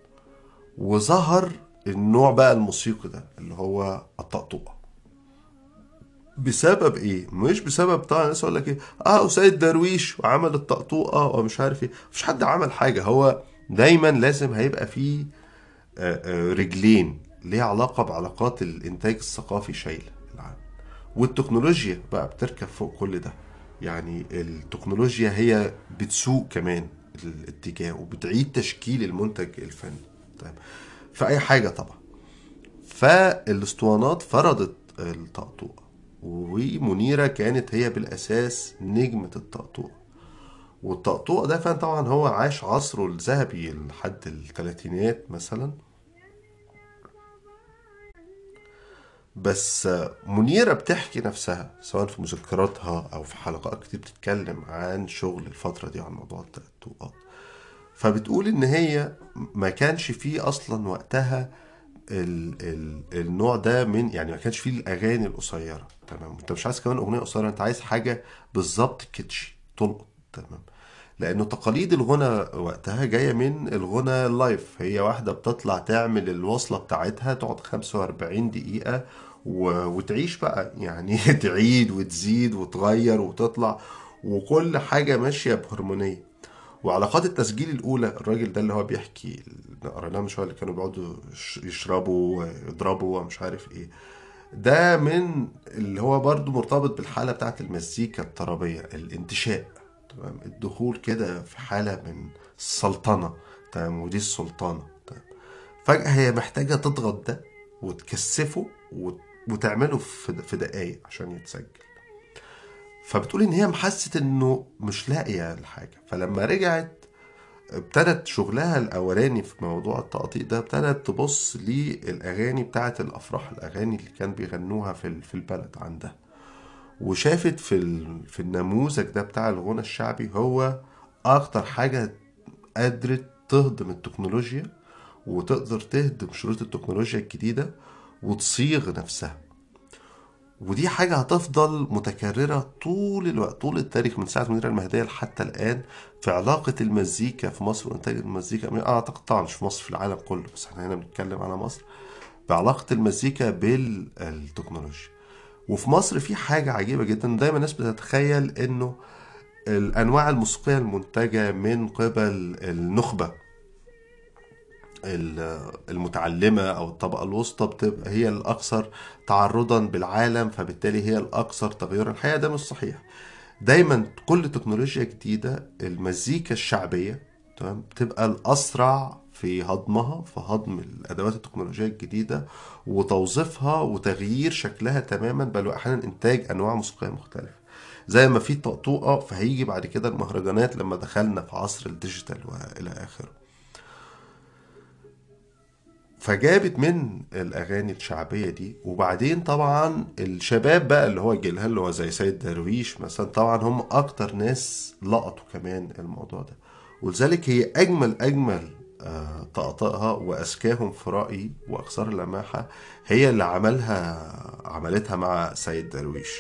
وظهر النوع بقى الموسيقي ده اللي هو الطقطقة بسبب إيه؟ مش بسبب طبعا الناس يقول لك إيه؟ آه سيد درويش وعمل الطقطوقة ومش عارف إيه. مفيش حد عمل حاجة. هو دايما لازم هيبقى فيه آه، آه، رجلين ليه علاقة بعلاقات الإنتاج الثقافي شايله العالم. والتكنولوجيا بقى بتركب فوق كل ده. يعني التكنولوجيا هي بتسوق كمان الاتجاه وبتعيد تشكيل المنتج الفني. طيب في اي حاجة طبعا. فالأسطوانات فرضت الطقطوقة. ومنيرة كانت هي بالأساس نجمة الطقطوقة والطقطوقة ده فعلا طبعا هو عاش عصره الذهبي لحد الثلاثينات مثلا. بس منيرة بتحكي نفسها سواء في مذكراتها أو في حلقات كتير بتتكلم عن شغل الفترة دي عن موضوع الطقطوقات فبتقول إن هي ما كانش فيه أصلا وقتها ال ال النوع ده من يعني ما كانش فيه الأغاني القصيرة. تمام. انت مش عايز كمان أغنية قصيرة انت عايز حاجة بالظبط كيتشي تلقط تمام. لأنه تقاليد الغنى وقتها جاية من الغنى اللايف هي واحدة بتطلع تعمل الوصلة بتاعتها تقعد 45 دقيقة و... وتعيش بقى. يعني (laughs) تعيد وتزيد وتغير وتطلع وكل حاجة ماشية بهرمونية. وعلاقات التسجيل الأولى الراجل ده اللي هو بيحكي قريناه من شوية اللي كانوا بيقعدوا يش- يشربوا ويضربوا ومش عارف إيه. ده من اللي هو برضو مرتبط بالحالة بتاعت المزيكا الطربية الانتشاء. تمام؟ الدخول كده في حالة من السلطنة تمام؟ ودي السلطانة تمام؟ فجأة هي محتاجة تضغط ده وتكثفه وت- وتعمله في في دقايق عشان يتسجل. فبتقول إن هي محست إنه مش لاقية الحاجة. فلما رجعت ابتدت شغلها الأولاني في موضوع التقطيع ده ابتدت تبص للأغاني بتاعه الأفراح الأغاني اللي كان بيغنوها في في البلد عندها. وشافت في في النموذج ده بتاع الغنى الشعبي هو أكتر حاجة قدرت تهضم التكنولوجيا وتقدر تهضم شروط التكنولوجيا الجديدة وتصيغ نفسها. ودي حاجة هتفضل متكررة طول الوقت طول التاريخ من ساعة منيرة المهدية لحتى الآن. في علاقة المزيكا في مصر وإنتاج المزيكا أنا أعتقد طبعا مش في مصر في العالم كله بس إحنا هنا بنتكلم على مصر. بعلاقة المزيكا بالتكنولوجيا. وفي مصر في حاجة عجيبة جدا دايما الناس بتتخيل إنه الأنواع الموسيقية المنتجة من قبل النخبة ال- المتعلمة أو الطبقة الوسطى بتبقى هي الأكثر تعرضا بالعالم فبالتالي هي الأكثر تغيرا. الحقيقة ده مش صحيح. دايما كل تكنولوجيا جديدة المزيكا الشعبية تمام بتبقى الأسرع في هضمها في هضم الأدوات التكنولوجية الجديدة وتوظيفها وتغيير شكلها تماما بل وأحيانا إنتاج أنواع موسيقية مختلفة. زي ما في طقطوقة فهيجي بعد كده المهرجانات لما دخلنا في عصر الديجيتال وإلى آخره. فجابت من الأغاني الشعبية دي وبعدين طبعا الشباب بقى اللي هو جيلها اللي هو زي سيد درويش مثلا طبعا هم أكتر ناس لقطوا كمان الموضوع ده. ولذلك هي أجمل أجمل آه، طقطقها واذكاهم في رأيي وأكثر لماحه هي اللي عملها عملتها مع سيد درويش.